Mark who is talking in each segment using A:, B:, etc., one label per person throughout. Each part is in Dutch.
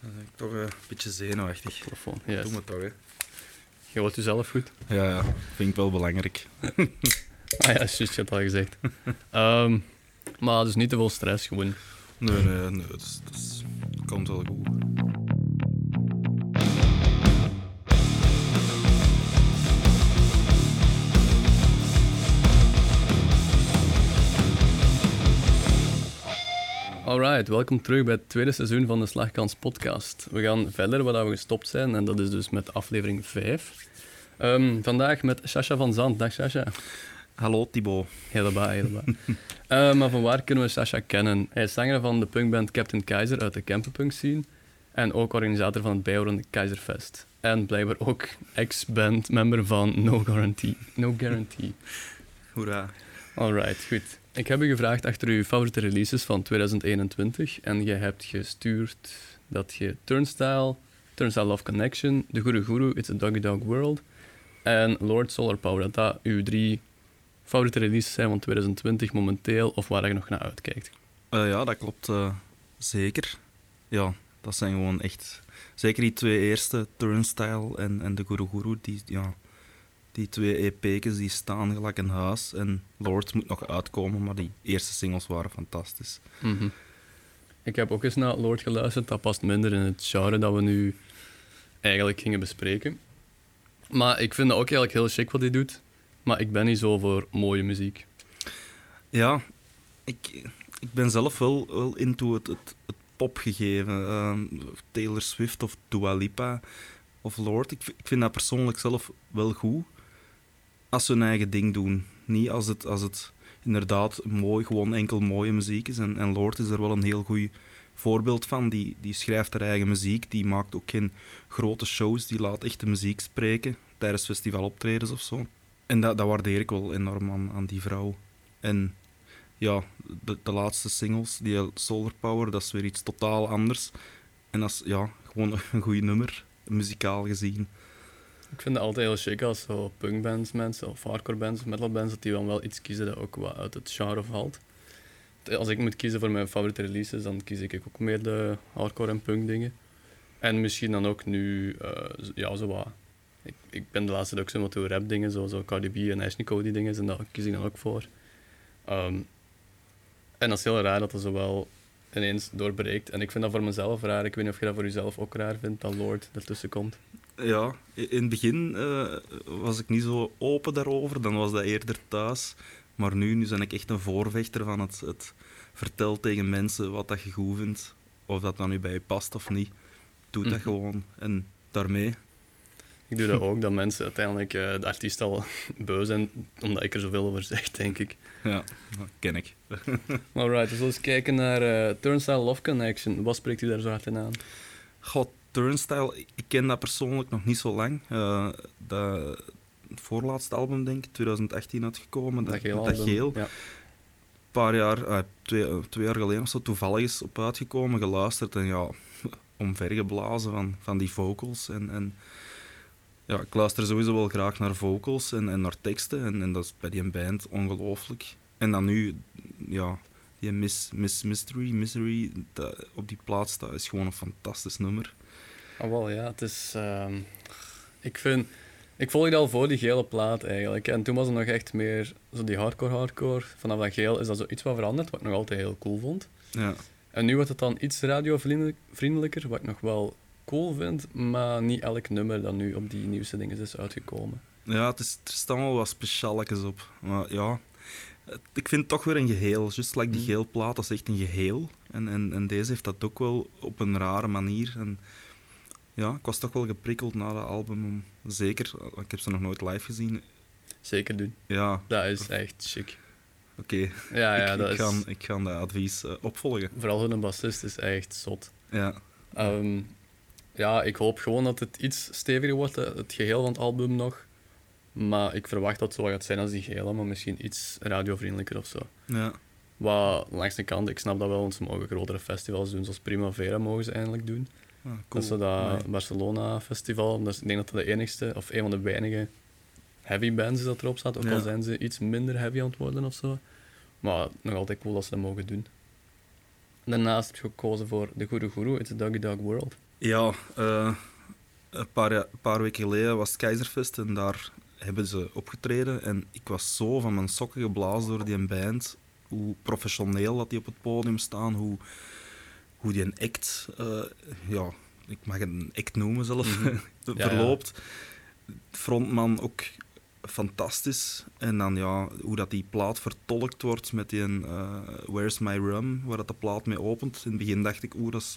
A: Dan ben ik toch eh, een beetje zenuwachtig.
B: Yes.
A: Doe me toch, hè.
B: Je hoort jezelf goed.
A: Ja, ja. Vind ik wel belangrijk.
B: Ah ja, juist, je hebt al gezegd. Ehm, maar dus niet te veel stress, gewoon.
A: Nee, nee, nee. Dat, dat dat komt wel goed.
B: Alright, welkom terug bij het tweede seizoen van de Slagkans podcast. We gaan verder waar we gestopt zijn en dat is dus met aflevering 5. Ehm, vandaag met Sasha van Zand. Dag Sasha.
A: Hallo, Thibaut.
B: Helemaal, helemaal. Eh, maar van waar kunnen we Sasha kennen? Hij is zanger van de punkband Captain Keizer uit de Kempenpunk scene en ook organisator van het bijhorende Keizerfest. En blijkbaar ook ex-bandmember van No Guarantee. No Guarantee.
A: Hoera.
B: Alright, goed. Ik heb u gevraagd achter uw favoriete releases van 2021 en je hebt gestuurd dat je Turnstile, Turnstile Love Connection, The Guru Guru, It's a Doggy Dog World en Lord Solar Power, dat dat uw drie favoriete releases zijn van 2020 momenteel of waar je nog naar uitkijkt.
A: Eh, ja, dat klopt eh, zeker. Ja, dat zijn gewoon echt... Zeker die twee eerste, Turnstile en, en de Guru Guru, die, ja, die twee EP's die staan gelijk een huis. En Lord moet nog uitkomen, maar die eerste singles waren fantastisch.
B: Mhm. Ik heb ook eens naar Lord geluisterd. Dat past minder in het genre dat we nu eigenlijk gingen bespreken. Maar ik vind dat ook eigenlijk heel chic wat hij doet. Maar ik ben niet zo voor mooie muziek.
A: Ja, ik, ik ben zelf wel, wel into het, het, het popgegeven. Ehm, Taylor Swift of Dua Lipa of Lord. Ik vind dat persoonlijk zelf wel goed. Als ze hun eigen ding doen. Niet als het, als het inderdaad mooi, gewoon enkel mooie muziek is. En, en Lord is er wel een heel goed voorbeeld van. Die, die schrijft haar eigen muziek. Die maakt ook geen grote shows. Die laat echt de muziek spreken tijdens festivaloptredens of zo. En dat, dat waardeer ik wel enorm aan, aan die vrouw. En ja, de, de laatste singles, die Solar Power, dat is weer iets totaal anders. En dat is ja, gewoon een goed nummer, muzikaal gezien.
B: Ik vind het altijd heel chic als zo punkbands, mensen, of hardcore bands, of metalbands, dat die dan wel iets kiezen dat ook wat uit het genre valt. Als ik moet kiezen voor mijn favoriete releases, dan kies ik ook meer de hardcore en punk dingen. En misschien dan ook nu, eh, ja, zo wat. Ik, ik ben de laatste tijd ook zo wat rap dingen, zo, zo Cardi B en Ashnikko die dingen, en daar kies ik dan ook voor. Ehm, en dat is heel raar dat dat zo wel ineens doorbreekt. En ik vind dat voor mezelf raar. Ik weet niet of je dat voor jezelf ook raar vindt, dat Lord ertussen komt.
A: Ja, in het begin eh, was ik niet zo open daarover, dan was dat eerder thuis. Maar nu, nu ben ik echt een voorvechter van het, het vertel tegen mensen wat dat je goed vindt. Of dat dan nu bij je past of niet. Doe dat
B: Mhm.
A: gewoon. En daarmee,
B: Ik doe dat ook, dat mensen uiteindelijk eh, de artiest al beu zijn, omdat ik er zoveel over zeg, denk ik.
A: ja, dat ken ik.
B: Alright, we zullen eens kijken naar eh Turnstile Love Connection. Wat spreekt u daar zo hard in aan?
A: God, Turnstile, ik ken dat persoonlijk nog niet zo lang. Eh dat, het voorlaatste album, denk ik, 2018 uitgekomen. Dat,
B: Dat geel
A: dat geel.
B: Ja.
A: Een paar jaar, eh, twee, eh, twee jaar geleden of zo, toevallig is op uitgekomen, geluisterd en ja, omvergeblazen van, van die vocals. En, en ja, ik luister sowieso wel graag naar vocals en, en naar teksten en, en dat is bij die band ongelooflijk. En dan nu, ja, die Miss, Miss Mystery, Misery, dat, op die plaats staat, is gewoon een fantastisch nummer.
B: Ah, wel, ja, het is... ehm, ik vind... Ik volgde al voor die gele plaat eigenlijk. En toen was het nog echt meer zo die hardcore-hardcore. Vanaf dat geel is dat zo iets wat veranderd, wat ik nog altijd heel cool vond.
A: Ja,
B: En nu wordt het dan iets radiovriendelijker, wat ik nog wel cool vind. Maar niet elk nummer dat nu op die nieuwste dingen is uitgekomen.
A: ja het is, er staan wel wat specialetjes op. Maar ja, ik vind het toch weer een geheel. Just like die
B: Mm.
A: geel plaat, dat is echt een geheel. En, en, en deze heeft dat ook wel op een rare manier. En ja, ik was toch wel geprikkeld na dat album. Om, zeker, ik heb ze nog nooit live gezien.
B: Zeker doen.
A: Ja,
B: Dat is echt chic.
A: oké.
B: Ja, ja,
A: ik,
B: dat
A: ik,
B: is...
A: ga, ik ga dat advies eh, opvolgen.
B: Vooral hun bassist is echt zot.
A: Ja,
B: Ehm, ja, ik hoop gewoon dat het iets steviger wordt, eh, het geheel van het album nog. Maar ik verwacht dat het zo gaat zijn als die gele, maar misschien iets radiovriendelijker of zo.
A: ja.
B: Wat langs de kant, ik snap dat wel, want ze mogen grotere festivals doen, zoals Primavera mogen ze eindelijk doen.
A: Ah, cool.
B: Dat is zo dat
A: Nee.
B: Barcelona-festival. Dat is- ik denk dat dat de enigste, of een van de weinige heavy bands is dat erop staat. Ook al zijn ze iets minder heavy aan het worden of zo. Maar nog altijd cool dat ze dat mogen doen. Daarnaast heb ik gekozen voor The Guru Guru, It's a Doggy Dog World.
A: Ja, uh, een paar, een paar weken geleden was het Keizerfest en daar hebben ze opgetreden. En ik was zo van mijn sokken geblazen door die band. Hoe professioneel dat die op het podium staan, hoe, hoe die een act, uh, ja, ik mag het een act noemen zelf, mm verloopt. Ja. Frontman ook fantastisch. En dan ja, hoe dat die plaat vertolkt wordt met die uh, Where's My Rum, waar dat de plaat mee opent. In het begin dacht ik, oeh, dat is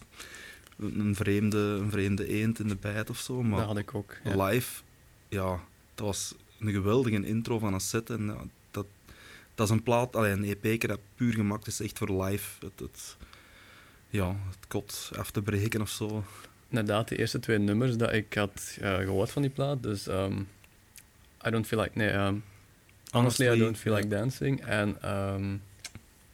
A: een vreemde, een vreemde eend in de bijt of zo. Maar
B: dat had ik ook.
A: Live, ja, dat was een geweldige intro van een set. En ja, dat, dat is een plaat, alleen een EP dat puur gemaakt is echt voor live. Het, het, ja, het kot af te breken of zo.
B: Inderdaad, de eerste twee nummers dat ik had uh, gehoord van die plaat. Dus um, I don't feel like. Nee, um, honestly, honestly, I don't feel like dancing. En. Um,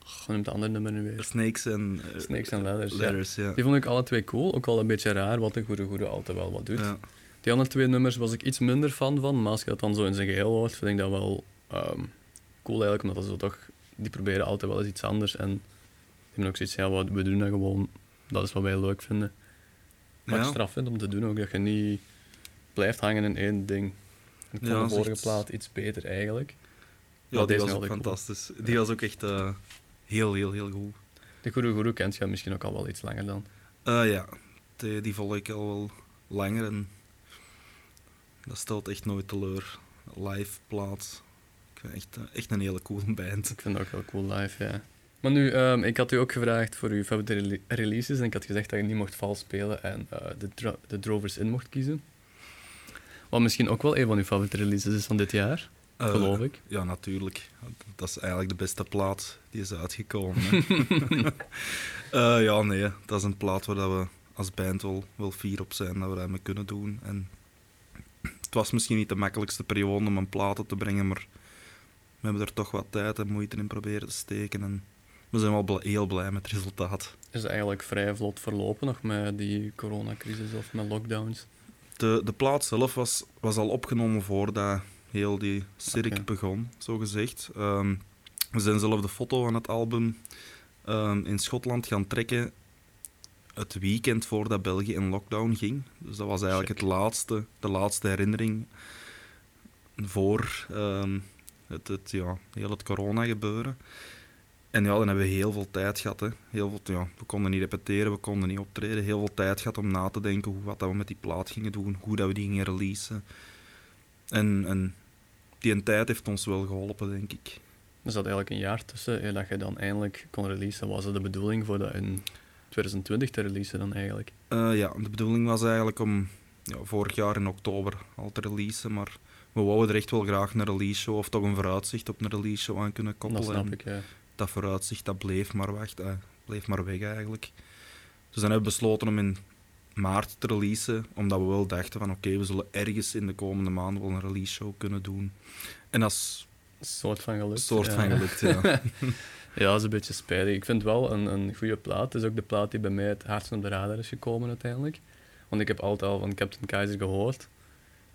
B: hoe noemt het andere nummer nu weer?
A: Snakes en
B: uh, Snakes and Letters.
A: letters
B: ja. Die vond ik alle twee cool. Ook al een beetje raar, wat een goede goede altijd wel wat doet. Ja. Die andere twee nummers was ik iets minder fan van, maar als je dat dan zo in zijn geheel hoort, vind ik dat wel um, cool eigenlijk, omdat dat zo toch, die proberen altijd wel eens iets anders en hebben ook zoiets, ja, wat, we doen dat gewoon, dat is wat wij leuk vinden. Wat ja. ik straf vind om te doen ook, dat je niet blijft hangen in één ding. Ik vond ja, de vorige echt... plaat iets beter eigenlijk.
A: Ja, die was ook fantastisch. Cool. Die was ook echt uh, heel, heel, heel goed.
B: De Guru Guru kent je misschien ook al wel iets langer dan?
A: Uh, ja, die, die volg ik al wel langer en dat stelt echt nooit teleur. Live plaats. Ik vind echt, echt een hele coole band.
B: Ik vind het ook heel cool live, ja. Maar nu, um, ik had u ook gevraagd voor uw favoriete releases en ik had gezegd dat je niet mocht vals spelen en uh, de, dro de Drovers in mocht kiezen. Wat misschien ook wel een van uw favoriete releases is van dit jaar, uh, geloof ik.
A: Ja, natuurlijk. Dat is eigenlijk de beste plaat die is uitgekomen. uh, ja, nee, dat is een plaat waar we als band wel, wel fier op zijn dat we dat mee kunnen doen. En het was misschien niet de makkelijkste periode om een platen te brengen, maar we hebben er toch wat tijd en moeite in proberen te steken. En we zijn wel heel blij met het resultaat.
B: Is eigenlijk vrij vlot verlopen nog met die coronacrisis of met lockdowns?
A: De, de plaat zelf was, was al opgenomen voordat heel die cirk okay. begon, zo gezegd. Um, we zijn zelf de foto van het album um, in Schotland gaan trekken het weekend voordat België in lockdown ging. Dus dat was eigenlijk het laatste, de laatste herinnering voor um, het, het, ja, heel het corona-gebeuren. En ja, dan hebben we heel veel tijd gehad. Hè. Heel veel, ja, we konden niet repeteren, we konden niet optreden. Heel veel tijd gehad om na te denken hoe, wat dat we met die plaat gingen doen, hoe dat we die gingen releasen. En, en die tijd heeft ons wel geholpen, denk ik.
B: Er zat eigenlijk een jaar tussen en dat je dan eindelijk kon releasen. Was dat de bedoeling voor dat in 2020 te releasen dan eigenlijk?
A: Uh, ja, de bedoeling was eigenlijk om ja, vorig jaar in oktober al te releasen, maar we wouden er echt wel graag een release show of toch een vooruitzicht op een release show aan kunnen koppelen.
B: Dat snap ik, ja.
A: Dat vooruitzicht dat bleef maar, wacht, uh, bleef maar weg eigenlijk. Dus dan hebben we besloten om in maart te releasen, omdat we wel dachten van oké, okay, we zullen ergens in de komende maanden wel een release show kunnen doen. En dat is...
B: Een soort van gelukt.
A: soort ja. van gelukt, ja.
B: Ja, dat is een beetje spijtig. Ik vind wel een, een goede plaat. Het is ook de plaat die bij mij het hardst op de radar is gekomen uiteindelijk. Want ik heb altijd al van Captain Kaiser gehoord.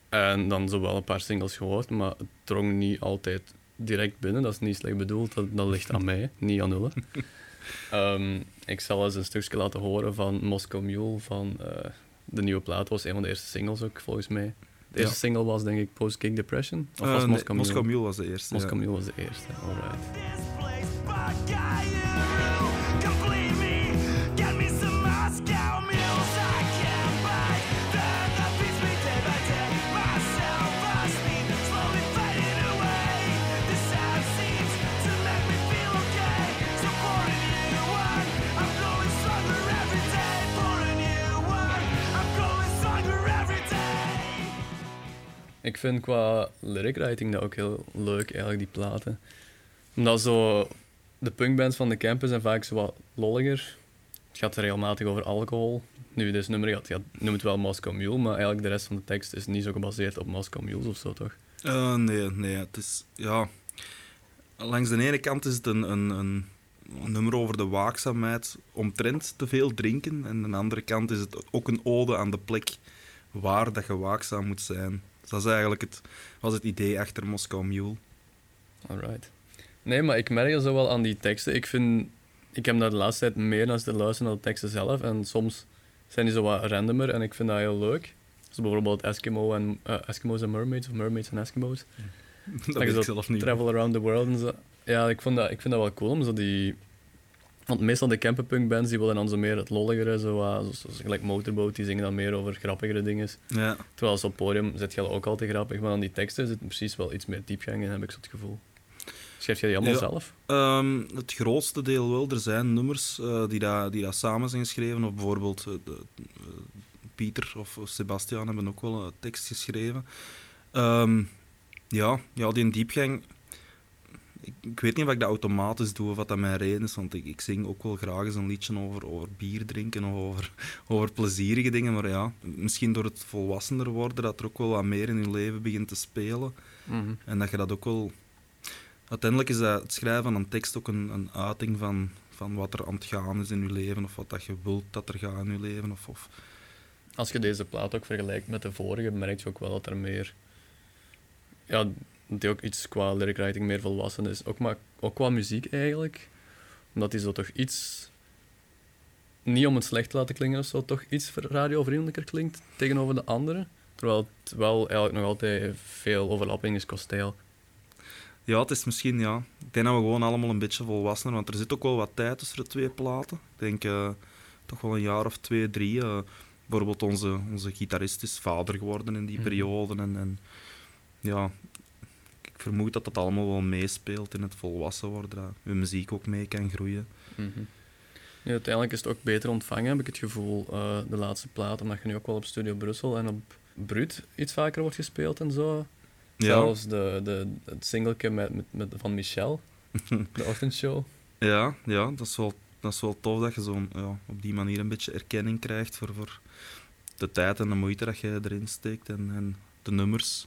B: En dan zowel een paar singles gehoord, maar het drong niet altijd direct binnen. Dat is niet slecht bedoeld, dat, dat ligt aan mij, niet aan Ulle. um, ik zal eens een stukje laten horen van Moscow Mule, van uh, de nieuwe plaat. was een van de eerste singles ook, volgens mij. De eerste ja. single was denk ik Post King Depression?
A: Of was uh, Moscow, nee, Mule? Moscow Mule was de eerste.
B: Moscow ja. Mule was de eerste, alright. Ik vind qua lyric writing dat ook heel leuk, eigenlijk, die platen. Omdat zo... De punkbands van de campus zijn vaak zo wat lolliger. Het gaat regelmatig over alcohol. Nu, dit nummer gaat, gaat noem het wel Moscow Mule, maar eigenlijk de rest van de tekst is niet zo gebaseerd op Moscow Mules of zo, toch?
A: Uh, nee, nee. Het is... Ja... Langs de ene kant is het een, een, een nummer over de waakzaamheid omtrent te veel drinken. En aan de andere kant is het ook een ode aan de plek waar dat je waakzaam moet zijn. Dus dat is eigenlijk het, was het idee achter Moscow Mule.
B: Alright. Nee, maar ik merk zo wel aan die teksten. Ik vind... Ik heb daar de laatste tijd meer dan te luisteren naar de teksten zelf. En soms zijn die zo wat randomer en ik vind dat heel leuk. Zo bijvoorbeeld Eskimo en, eh, Eskimo's en Mermaids, of Mermaids en Eskimo's.
A: Dat weet ik zelf niet.
B: Travel around the world en zo. Ja, ik vind dat, ik vind dat wel cool om zo die... Want meestal de camperpunk bands die willen dan zo meer het lolligere, zo, zo, zo, gelijk Motorboat, die zingen dan meer over grappigere dingen.
A: Ja.
B: Terwijl als op podium zit je ook altijd grappig, maar dan die teksten zit precies wel iets meer diepgang in, heb ik zo het gevoel. Schrijf jij die allemaal
A: Ja.
B: zelf?
A: Ehm, het grootste deel wel. Er zijn nummers eh, die, daar die daar samen zijn geschreven. Of bijvoorbeeld eh, de, eh, Pieter of of Sebastian hebben ook wel een tekst geschreven. Ehm, ja, ja, die diepgang... Ik, ik weet niet of ik dat automatisch doe of wat dat mijn reden is. Want ik, ik zing ook wel graag eens een liedje over, over bier drinken of over, over plezierige dingen. Maar ja, misschien door het volwassener worden, dat er ook wel wat meer in je leven begint te spelen.
B: Mhm.
A: En dat je dat ook wel... Uiteindelijk is dat het schrijven van een tekst ook een, een uiting van, van wat er aan het gaan is in je leven, of wat dat je wilt dat er gaat in je leven. Of, of...
B: Als je deze plaat ook vergelijkt met de vorige, merk je ook wel dat er meer... Ja, die ook iets qua lyric writing meer volwassen is. Ook, maar, ook qua muziek eigenlijk. Omdat die zo toch iets... Niet om het slecht te laten klinken of zo, toch iets radiovriendelijker klinkt tegenover de andere. Terwijl het wel eigenlijk nog altijd veel overlapping is qua stijl.
A: Ja, het is misschien, ja... Ik denk dat we gewoon allemaal een beetje volwassener, want er zit ook wel wat tijd tussen de twee platen. Ik denk eh, toch wel een jaar of twee, drie. eh. bijvoorbeeld onze, onze gitarist is vader geworden in die
B: Mhm.
A: periode. En, en ja, vermoed dat dat allemaal wel meespeelt in het volwassen worden. Dat je muziek ook mee kan groeien.
B: Mhm. Ja, uiteindelijk is het ook beter ontvangen, heb ik het gevoel, eh, de laatste plaat. Omdat je nu ook wel op Studio Brussel en op Brut iets vaker wordt gespeeld en zo.
A: Ja.
B: Zelfs de, de, het singeltje met, met, met, van Michel, de ochtendshow.
A: Ja, ja dat, is wel, dat is wel tof dat je zo ja, op die manier een beetje erkenning krijgt voor, voor de tijd en de moeite dat je erin steekt en, en de nummers.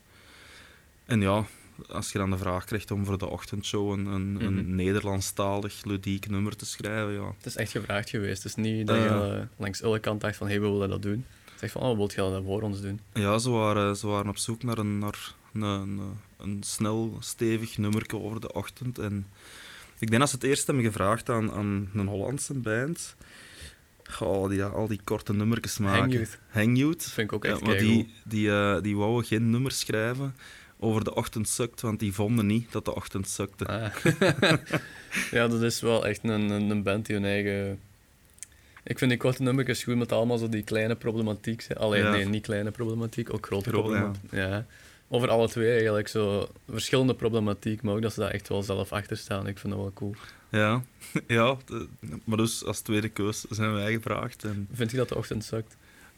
A: En ja, als je dan de vraag krijgt om voor de ochtendshow een, een,
B: Mhm.
A: een Nederlandstalig ludiek nummer te schrijven, ja.
B: Het is echt gevraagd geweest. Het is niet dat je
A: Eh.
B: eh, langs alle kant dacht van, hey, we willen dat doen. Zeg van, oh, wilt je dat voor ons doen?
A: Ja, ze waren, ze waren op zoek naar een, naar een, een, een snel, stevig nummer over de ochtend. En ik denk dat ze het eerst hebben gevraagd aan, aan een Hollandse band. Oh, die al die korte nummertjes maken.
B: Hang Youth.
A: Hang Youth.
B: Dat vind ik ook
A: Ja,
B: echt
A: maar
B: keigoed.
A: die, die, eh, die wouden geen nummer schrijven over de ochtend sukt, want die vonden niet dat de ochtend sukte.
B: Ah. ja, dat is wel echt een, een, een band die hun eigen... Ik vind die korte nummertjes goed met allemaal zo die kleine problematiek. Alleen,
A: Ja.
B: nee, niet kleine problematiek, ook grote
A: Groot,
B: problematiek. Ja. Over alle twee eigenlijk, zo verschillende problematiek, maar ook dat ze daar echt wel zelf achter staan. Ik vind dat wel cool.
A: Ja, ja de- maar dus als tweede keus zijn wij gevraagd. En,
B: Vind je dat de ochtend sukt?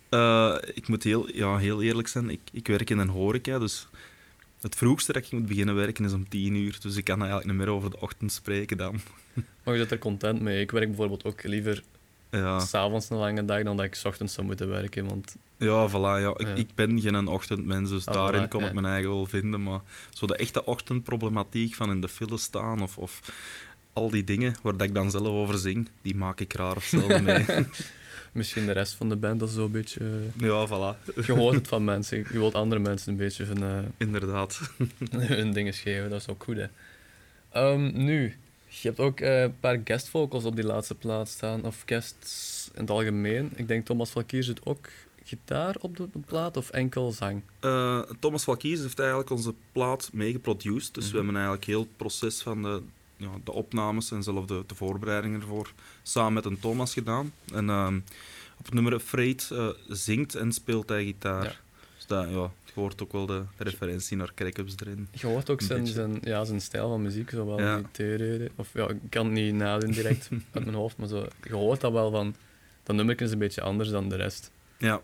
A: eh, ik moet heel, ja, heel eerlijk zijn, ik, ik werk in een horeca, dus het vroegste dat ik moet beginnen werken is om tien uur. Dus ik kan eigenlijk niet meer over de ochtend spreken dan.
B: Maar je zit er content mee. Ik werk bijvoorbeeld ook liever
A: Ja,
B: s'avonds een lange dag dan dat ik 's ochtends zou moeten werken. Want
A: ja voilà. Ja. Ik,
B: Ja.
A: ik ben geen ochtendmens, dus
B: Ah,
A: daarin
B: voilà, ja.
A: ik mijn eigen wel vinden. Maar zo de echte ochtendproblematiek van in de file staan of, of al die dingen waar dat ik dan zelf over zing, die maak ik raar of zelden mee.
B: Misschien de rest van de band dat is zo'n beetje... eh,
A: ja, voilà.
B: Je hoort het van mensen. Je wilt andere mensen een beetje hun, eh,
A: Inderdaad.
B: hun dingen geven. Dat is ook goed, hè. Ehm, nu, je hebt ook eh, een paar guest vocals op die laatste plaat staan. Of guests in het algemeen. Ik denk Thomas Valkier zit ook gitaar op de plaat of enkel zang.
A: Thomas Valkies heeft eigenlijk onze plaat meegeproduced. Dus
B: Mhm.
A: we hebben eigenlijk heel het proces van de, ja, de opnames en zelf de, de voorbereidingen ervoor samen met een Thomas gedaan. En ehm, op het nummer eh, zingt en speelt hij gitaar.
B: Ja.
A: Dus dat, ja, je hoort ook wel de referentie naar crack-ups erin.
B: Je hoort ook zijn, zijn, ja, zijn stijl van muziek, zowel
A: Ja.
B: die terere- of ja, ik kan het niet nadoen direct uit mijn hoofd, maar zo, je hoort dat wel van, dat nummer is een beetje anders dan de rest.
A: Ja,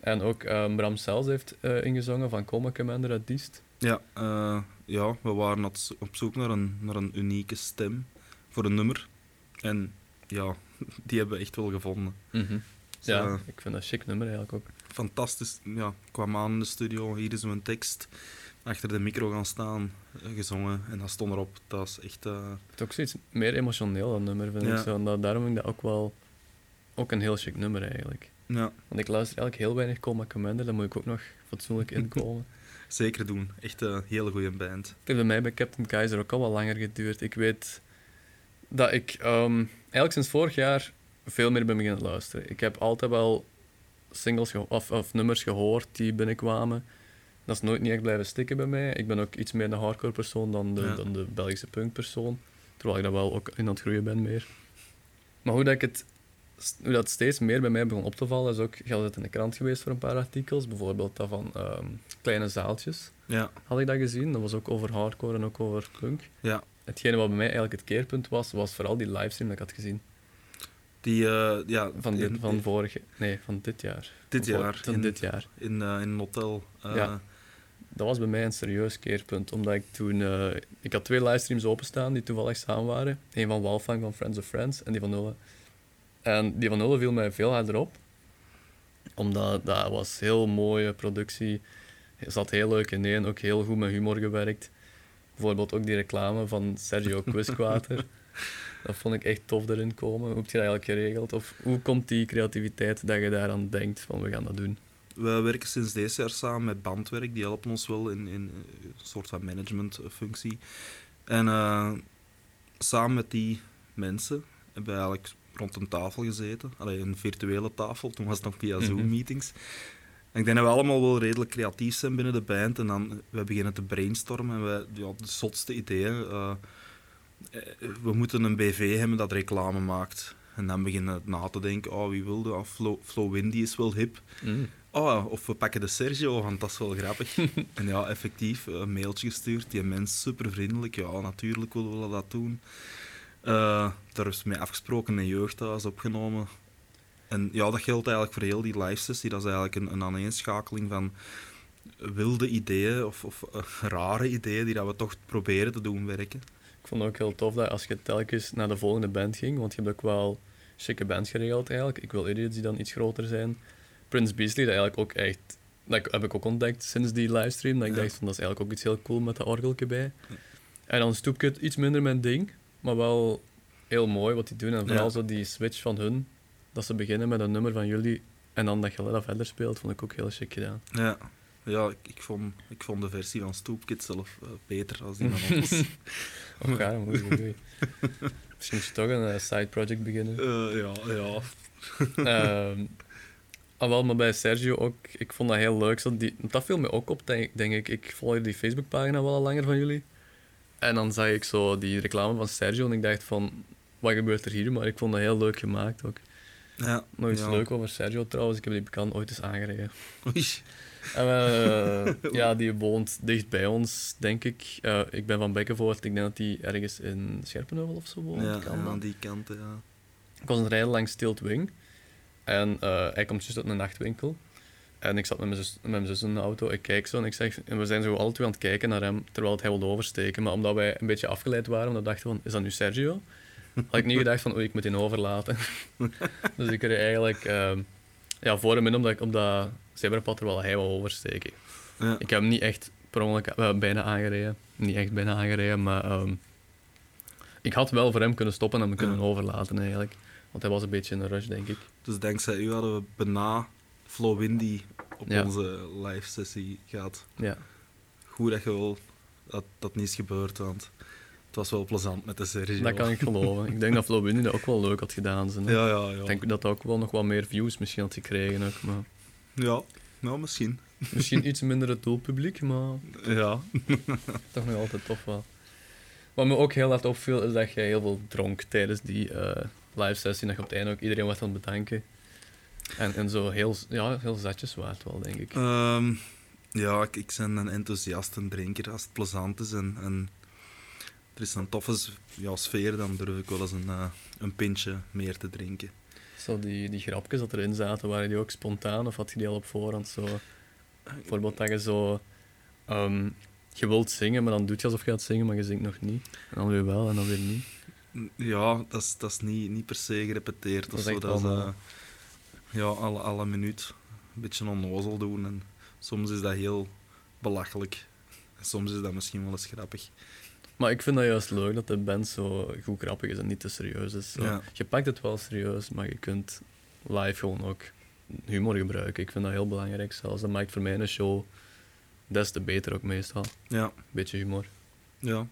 B: En ook ehm, Bram Sels heeft eh, ingezongen van Coma Commander uit Diest.
A: ja, eh, ja we waren op zo- op zoek naar een, naar een unieke stem voor een nummer. En ja, die hebben we echt wel gevonden. Dus,
B: Ja,
A: eh,
B: ik vind dat een chic nummer eigenlijk ook.
A: fantastisch. Ja, ik kwam aan in de studio, hier is mijn tekst. Achter de micro gaan staan, eh, gezongen en dat stond erop. Dat is echt... eh,
B: Het is ook zoiets meer emotioneel, dat nummer, vind
A: Ja.
B: ik. Zo. Dat, daarom vind ik dat ook wel ook een heel chic nummer eigenlijk.
A: ja,
B: Want ik luister eigenlijk heel weinig Coma Commander, daar moet ik ook nog fatsoenlijk inkomen.
A: Zeker doen. Echt een hele goede band.
B: Het heeft bij mij bij Captain Kaiser ook al wat langer geduurd. Ik weet dat ik ehm, eigenlijk sinds vorig jaar veel meer ben beginnen luisteren. Ik heb altijd wel singles of, of nummers gehoord die binnenkwamen. Dat is nooit niet echt blijven stikken bij mij. Ik ben ook iets meer een hardcore persoon dan de,
A: Ja.
B: dan de Belgische punkpersoon. Terwijl ik dat wel ook in aan het groeien ben meer. Maar hoe dat, ik het, hoe dat steeds meer bij mij begon op te vallen, is ook... Had het in de krant geweest voor een paar artikels. Bijvoorbeeld dat van ehm, Kleine Zaaltjes
A: Ja,
B: had ik dat gezien. Dat was ook over hardcore en ook over punk.
A: ja.
B: Hetgene wat bij mij eigenlijk het keerpunt was, was vooral die livestream dat ik had gezien.
A: Die, eh, ja,
B: Van, dit,
A: in-
B: van vorige... Nee, van dit jaar.
A: Dit
B: Van
A: jaar, in-
B: dit jaar.
A: in, eh, in een hotel. eh,
B: Ja. Dat was bij mij een serieus keerpunt, omdat ik toen... ik had twee livestreams openstaan die toevallig samen waren. Eén van Walfang van Friends of Friends en die van Nulle. En die van Nulle viel mij veel harder op. Omdat dat was heel mooie productie. Het zat heel leuk in één, ook heel goed met humor gewerkt. Bijvoorbeeld ook die reclame van Sergio Quisquater. dat vond ik echt tof erin komen. Hoe heb je dat eigenlijk geregeld? Of hoe komt die creativiteit dat je daaraan denkt van we gaan dat doen?
A: We werken sinds deze jaar samen met Bandwerk. Die helpen ons wel in, in een soort van managementfunctie. En eh, samen met die mensen hebben we eigenlijk rond een tafel gezeten. Allee, een virtuele tafel. Toen was het nog via
B: Mhm.
A: Zoom-meetings. En ik denk dat we allemaal wel redelijk creatief zijn binnen de band. En dan we beginnen te brainstormen. En we, ja, de zotste ideeën. eh, eh, we moeten een BV hebben dat reclame maakt. En dan beginnen we na te denken, oh, wie wilde? Oh, Flo, Flo Windy is wel hip. Oh, of we pakken de Sergio, want dat is wel grappig. en ja, effectief, een mailtje gestuurd. Die mens super vriendelijk. Ja, natuurlijk willen we dat doen. Eh, daar is mee afgesproken, een jeugdhuis opgenomen. En ja, dat geldt eigenlijk voor heel die live sessie. Dat is eigenlijk een, een aaneenschakeling van wilde ideeën of, of eh, rare ideeën die dat we toch proberen te doen werken.
B: Ik vond het ook heel tof dat als je telkens naar de volgende band ging, want je hebt ook wel chique bands geregeld eigenlijk. Ik wil Idiots die dan iets groter zijn. Prince Beasley, dat eigenlijk ook echt... Dat heb ik ook ontdekt sinds die livestream. Dat ik
A: Ja.
B: dacht van, dat is eigenlijk ook iets heel cool met dat orgeltje bij. En dan Stoepkut, iets minder mijn ding, maar wel heel mooi wat die doen. En vooral
A: Ja.
B: zo die switch van hun, dat ze beginnen met een nummer van jullie en dan dat je dat verder speelt, vond ik ook heel chic gedaan.
A: Ja, ja ik, ik, vond, ik vond de versie van Stoopkid zelf eh, beter als die van ons.
B: Ja, oei, oei. Misschien moet je toch een eh, side project beginnen.
A: Eh, ja, ja.
B: Ehm, ah, wel, maar bij Sergio ook, ik vond dat heel leuk. Zo die, dat viel me ook op, denk, denk ik. Ik volg die Facebookpagina wel al langer van jullie. En dan zag ik zo die reclame van Sergio en ik dacht van, wat gebeurt er hier? Maar ik vond dat heel leuk gemaakt ook.
A: ja
B: Nog iets
A: ja.
B: leuk over Sergio trouwens, ik heb die bekend ooit eens aangereden.
A: Oei.
B: En, eh, ja, die woont dicht bij ons, denk ik. Eh, ik ben van Bekkenvoort, ik denk dat die ergens in Scherpenheuvel of zo woont.
A: Ja,
B: kan
A: aan die kant, ja.
B: Ik was het rijden langs Wing. En eh, hij komt juist uit een nachtwinkel. En ik zat met mijn, zus, met mijn zus in de auto. Ik kijk zo en ik zeg... En we zijn zo alle twee aan het kijken naar hem, terwijl hij wilde oversteken. Maar omdat wij een beetje afgeleid waren, omdat we dachten van... Is dat nu Sergio? Had ik niet gedacht van... Oei, ik moet die overlaten. dus ik reed eigenlijk... ehm, ja, voor hem in, omdat ik op dat zebrapad, terwijl hij wou oversteken.
A: ja.
B: Ik heb hem niet echt per ongeluk eh, bijna aangereden. Niet echt bijna aangereden, maar... ehm, ik had wel voor hem kunnen stoppen en hem kunnen
A: Ja.
B: overlaten, eigenlijk. Want hij was een beetje in een rush, denk ik.
A: Dus dankzij u hadden we bijna Flo Windy op
B: Ja.
A: onze live sessie gehad.
B: Ja.
A: Goed dat je wel dat dat niet is gebeurd, want het was wel plezant met de Sergio.
B: Dat kan ik geloven. Ik denk dat Flo Winnie dat ook wel leuk had gedaan. Zijn.
A: Ja, ja, ja.
B: Ik denk dat dat ook wel nog wat meer views misschien had gekregen. Ook, maar
A: Ja, nou misschien.
B: misschien iets minder het doelpubliek, maar
A: Ja.
B: toch nog altijd tof wel. Wat me ook heel hard opviel, is dat jij heel veel dronk tijdens die eh, live sessie. Dat je op het einde ook iedereen wat aan het bedanken. En, en zo heel, ja, heel zatjes waard wel, denk ik.
A: Ehm, ja, ik, ik ben een enthousiast een drinker als het plezant is en, en er is een toffe ja, sfeer, dan durf ik wel eens een, eh, een pintje meer te drinken.
B: Zo die, die grapjes dat erin zaten, waren die ook spontaan of had je die al op voorhand zo? Bijvoorbeeld dat je zo... ehm, je wilt zingen, maar dan doe je alsof je gaat zingen, maar je zingt nog niet. En dan weer wel en dan weer niet.
A: Ja, dat is, dat is niet, niet per se gerepeteerd.
B: Dat
A: of zo. Dat is, ja, alle, alle minuut een beetje onnozel doen. En soms is dat heel belachelijk. En soms is dat misschien wel eens grappig.
B: Maar ik vind dat juist leuk dat de band zo goed grappig is en niet te serieus is. Zo.
A: Ja.
B: Je pakt het wel serieus, maar je kunt live gewoon ook humor gebruiken. Ik vind dat heel belangrijk zelfs. Dat maakt voor mij een show des te beter ook meestal.
A: Ja,
B: Beetje humor.
A: ja.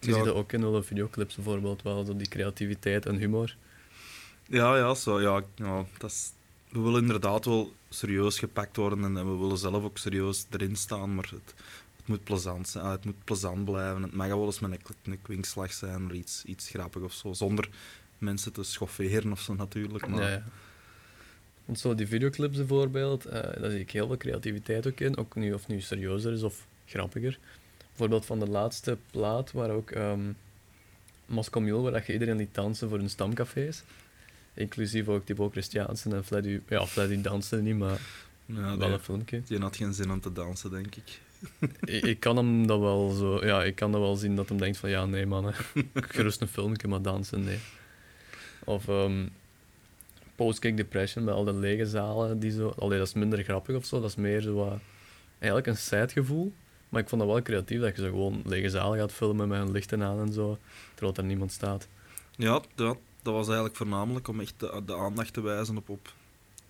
B: Je
A: Ja.
B: ziet dat ook in alle videoclips bijvoorbeeld wel, zo die creativiteit en humor.
A: Ja, ja, zo, ja, ja dat, is, we willen inderdaad wel serieus gepakt worden en, we willen zelf ook serieus erin staan, maar het, het moet plezant zijn. Ah, het moet plezant blijven. Het mag wel eens met een, kwinkslag zijn of iets, iets grappig of zo, zonder mensen te schofferen of zo natuurlijk. Maar
B: Ja, ja. Want zo die videoclips bijvoorbeeld, eh daar zie ik heel veel creativiteit ook in. Ook nu of nu serieuzer is of grappiger. Bijvoorbeeld van de laatste plaat, waar ook ehm Moscow Mule, waar je iedereen liet dansen voor hun stamcafés. Inclusief ook Thibaut Christiansen en Fleddy. Ja, Fleddy danste niet, maar
A: ja,
B: wel
A: die,
B: een filmpje.
A: die had geen zin om te dansen, denk ik.
B: ik, ik kan hem dat wel zo... Ja, ik kan dat wel zien dat hem denkt van... Ja, nee man, hè. gerust een filmpje, maar dansen, nee. Of ehm Post-Kick Depression, met al de lege zalen. Die zo, allee, dat is minder grappig of zo. Dat is meer zo wat... Eigenlijk een sad gevoel. Maar ik vond dat wel creatief, dat je zo gewoon lege zalen gaat filmen met hun lichten aan en zo. Terwijl er niemand staat.
A: Ja, dat, dat was eigenlijk voornamelijk om echt de, de aandacht te wijzen op, op,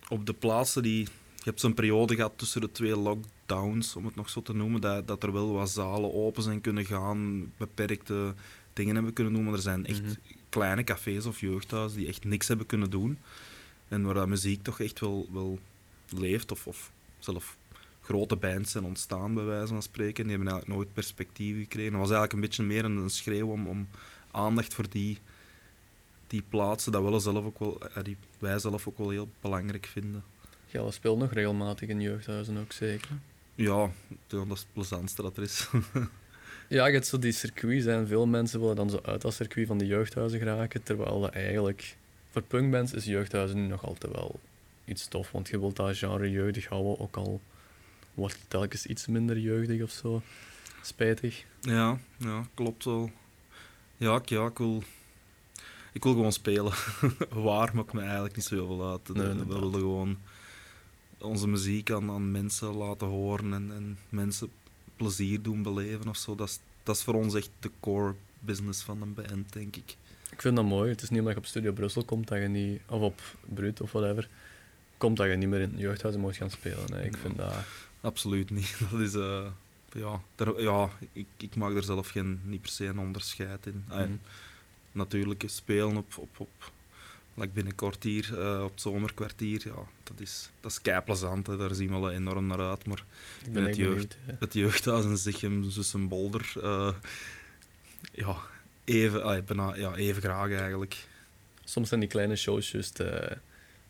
A: op de plaatsen die... Je hebt zo'n periode gehad tussen de twee lockdowns, om het nog zo te noemen, dat, dat er wel wat zalen open zijn kunnen gaan, beperkte dingen hebben kunnen doen, maar er zijn echt
B: Mhm.
A: kleine cafés of jeugdhuizen die echt niks hebben kunnen doen. En waar dat muziek toch echt wel, wel leeft, of, of zelf grote bands zijn ontstaan, bij wijze van spreken. Die hebben eigenlijk nooit perspectief gekregen. Dat was eigenlijk een beetje meer een, een schreeuw om, om aandacht voor die, die plaatsen, dat we zelf ook wel, eh, die wij zelf ook wel heel belangrijk vinden.
B: Ja, dat speelt nog regelmatig in jeugdhuizen ook zeker.
A: Ja, dat is het plezantste dat er is.
B: Ja, je hebt zo die circuits en veel mensen willen dan zo uit dat circuit van de jeugdhuizen geraken, terwijl dat eigenlijk voor punkbands is jeugdhuizen nu nog altijd wel iets tof, want je wilt dat genre jeugdig houden, ook al wordt het telkens iets minder jeugdig of zo. Spijtig.
A: ja, ja, klopt wel. Ja, ja, ik wil... Ik wil gewoon spelen. Waar maakt me eigenlijk niet zo heel veel uit.
B: Nee,
A: we willen gewoon onze muziek aan, aan mensen laten horen en, en mensen plezier doen beleven of zo. Dat is, dat is voor ons echt de core business van een band, denk ik.
B: Ik vind dat mooi. Het is niet omdat je op Studio Brussel komt dat je niet, of op Brut of whatever, komt dat je niet meer in jeugdhuizen moet gaan spelen. Ik vind dat...
A: Absoluut niet. Dat is... eh, ja, daar, ja ik, ik maak er zelf geen, niet per se een onderscheid in.
B: Mhm.
A: Natuurlijk, spelen op, op, op like binnenkort hier, eh, op het zomerkwartier, ja, dat is, dat is keiplezant. hè. Daar zien we wel enorm naar uit. Maar
B: Ik ben
A: het jeugd-
B: benieuwd.
A: het jeugdhuis en Zichem, Zussen, Bolder, eh, ja, even, ah, bijna, ja, even graag eigenlijk.
B: Soms zijn die kleine shows juist eh,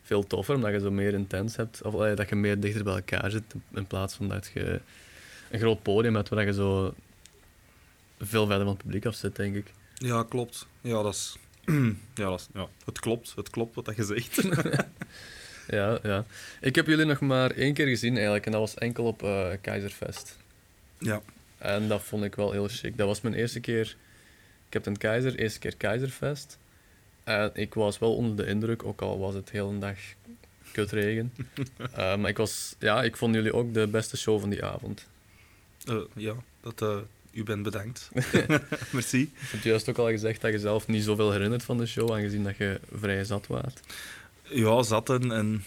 B: veel toffer, omdat je zo meer intens hebt. Of dat je meer dichter bij elkaar zit, in plaats van dat je een groot podium hebt waar je zo veel verder van het publiek af zit, denk ik.
A: Ja, klopt. Ja, dat is... ja, dat is, ja, het klopt. Het klopt wat dat je zegt.
B: Ja, ja. Ik heb jullie nog maar één keer gezien eigenlijk, en dat was enkel op eh Keizerfest.
A: ja.
B: En dat vond ik wel heel chic. Dat was mijn eerste keer Captain Keizer, eerste keer Keizerfest. En ik was wel onder de indruk, ook al was het heel een dag kutregen. Eh, maar ik, was, ja, ik vond jullie ook de beste show van die avond.
A: Eh, ja, dat, u bent bedankt. Merci.
B: Je hebt juist ook al gezegd dat je zelf niet zoveel herinnert van de show, aangezien dat je vrij zat waart.
A: Ja, zat en, en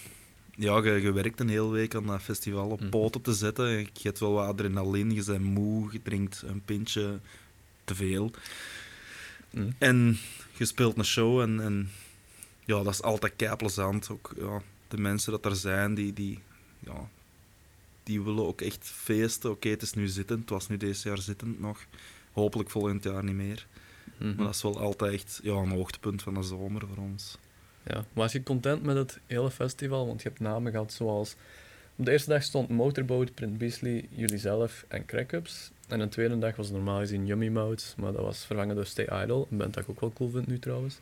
A: ja, je, je werkt een hele week aan dat festival op
B: Mhm.
A: poten te zetten. Je hebt wel wat adrenaline, je bent moe, je drinkt een pintje te veel.
B: Hm.
A: En je speelt een show en, en ja, dat is altijd kei plezant. Ook ja, de mensen dat er zijn, die, die, ja, die willen ook echt feesten. Oké, het is nu zittend, het was nu deze jaar zittend nog. Hopelijk volgend jaar niet meer.
B: Mhm.
A: Maar dat is wel altijd echt ja, een hoogtepunt van de zomer voor ons.
B: Ja. Was je content met het hele festival? Want je hebt namen gehad zoals... Op de eerste dag stond Motorboat, Print Beasley, jullie zelf en Crackups. En de tweede dag was normaal gezien Yummy Mouths, maar dat was vervangen door Stay Idle. Een band dat ik ook wel cool vind nu trouwens.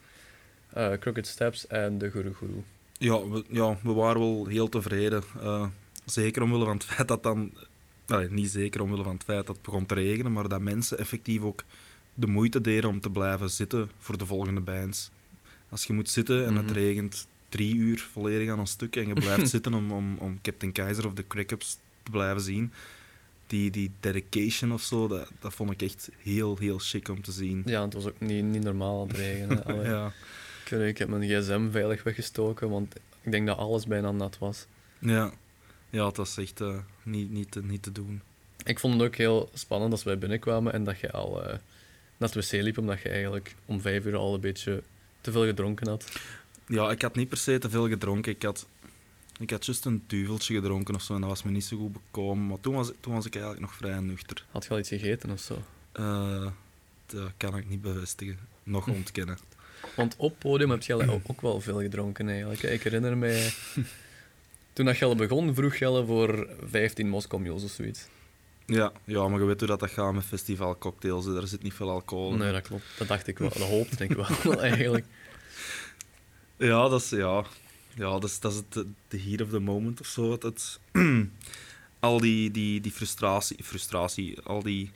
B: Eh Crooked Steps en de Guru Guru.
A: Ja we, ja, we waren wel heel tevreden. Eh, zeker omwille van het feit dat dan... allee, niet zeker omwille van het feit dat het begon te regenen, maar dat mensen effectief ook de moeite deden om te blijven zitten voor de volgende bands. Als je moet zitten en het
B: Mhm.
A: regent drie uur volledig aan een stuk en je blijft zitten om, om, om Captain Keizer of de Crackups te blijven zien, die, die dedication of zo, dat, dat vond ik echt heel, heel chic om te zien.
B: Ja, het was ook niet, niet normaal aan het regenen.
A: Ja.
B: Ik, weet ik heb mijn gsm veilig weggestoken, want ik denk dat alles bijna nat was.
A: Ja, ja het was echt eh, niet, niet, te, niet te doen.
B: Ik vond het ook heel spannend als wij binnenkwamen en dat je al eh naar het wc liep, omdat je eigenlijk om vijf uur al een beetje te veel gedronken had.
A: Ja, ik had niet per se te veel gedronken. Ik had Ik had juist een duveltje gedronken of zo en dat was me niet zo goed bekomen. Maar toen was, toen was ik eigenlijk nog vrij nuchter.
B: Had je al iets gegeten of zo?
A: Eh, dat kan ik niet bevestigen. Nog ontkennen.
B: Want op podium heb je ook wel veel gedronken eigenlijk. Ik herinner mij... Toen dat Gelle begon, vroeg Gelle voor 15 Moskou Mules of zoiets.
A: Ja, ja, maar je weet hoe dat, dat gaat met festivalcocktails. hè. Daar zit niet veel alcohol in.
B: Nee, dat klopt. Dat dacht ik wel. Dat hoopte ik wel, eigenlijk.
A: Ja, dat is, ja, ja, dat is, dat is het, de heat of the moment of zo. Het, het- al die, die, die frustratie, frustratie, al die...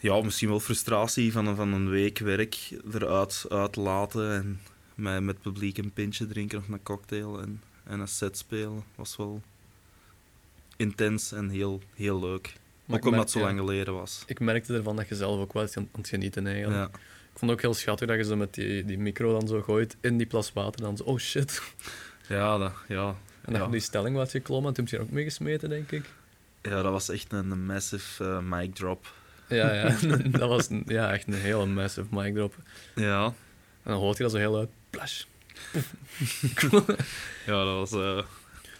A: Ja, misschien wel frustratie van een, van een week werk eruit uitlaten en met, met publiek een pintje drinken of een cocktail en, en een set spelen was wel intens en heel, heel leuk.
B: Maar
A: ook omdat
B: merk-
A: het zo
B: ja,
A: lang geleden was.
B: Ik merkte ervan dat je zelf ook wel eens aan het genieten eigenlijk.
A: Ja,
B: Ik vond het ook heel schattig dat je zo met die, die micro dan zo gooit in die plas water. Dan zo, oh shit.
A: ja, dat, ja,
B: En dat je
A: ja.
B: die stelling was geklommen. En toen heb je er ook mee gesmeten, denk ik.
A: ja, dat was echt een, een massive eh, mic drop.
B: Ja, ja. dat was een- ja, echt een hele massive mic drop.
A: Ja,
B: En dan hoort je dat zo heel uit. Plash.
A: Ja dat was... eh,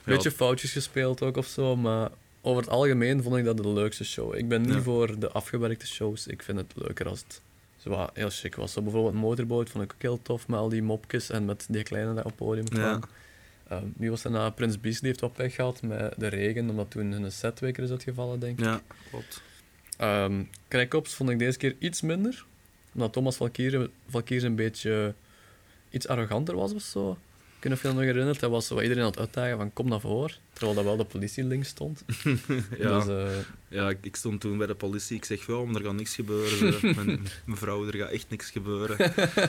B: Beetje foutjes gespeeld ook of zo, maar over het algemeen vond ik dat de leukste show. Ik ben niet
A: Ja.
B: voor de afgewerkte shows. Ik vind het leuker als het zo wat heel chic was. Zo bijvoorbeeld Motorboat vond ik ook heel tof, met al die mopjes en met die kleine die op het podium kwam.
A: Ja.
B: Ehm, wie was daarna? Prins Beasley heeft wat pech gehad met de regen, omdat toen hun set twee keer is uitgevallen, denk ik.
A: Ja, klopt.
B: Ehm Krijkops vond ik deze keer iets minder, omdat Thomas Valkier, Valkier een beetje iets arroganter was of zo. Ik weet niet of je dat nog herinnert. Hij was zo iedereen aan het uitdagen van kom naar voren, terwijl dat wel de politie links stond.
A: Ja,
B: Dus, eh,
A: ja ik, stond toen bij de politie. Ik zeg, ja, maar er gaat niks gebeuren. Mijn- Mevrouw, er gaat echt niks gebeuren.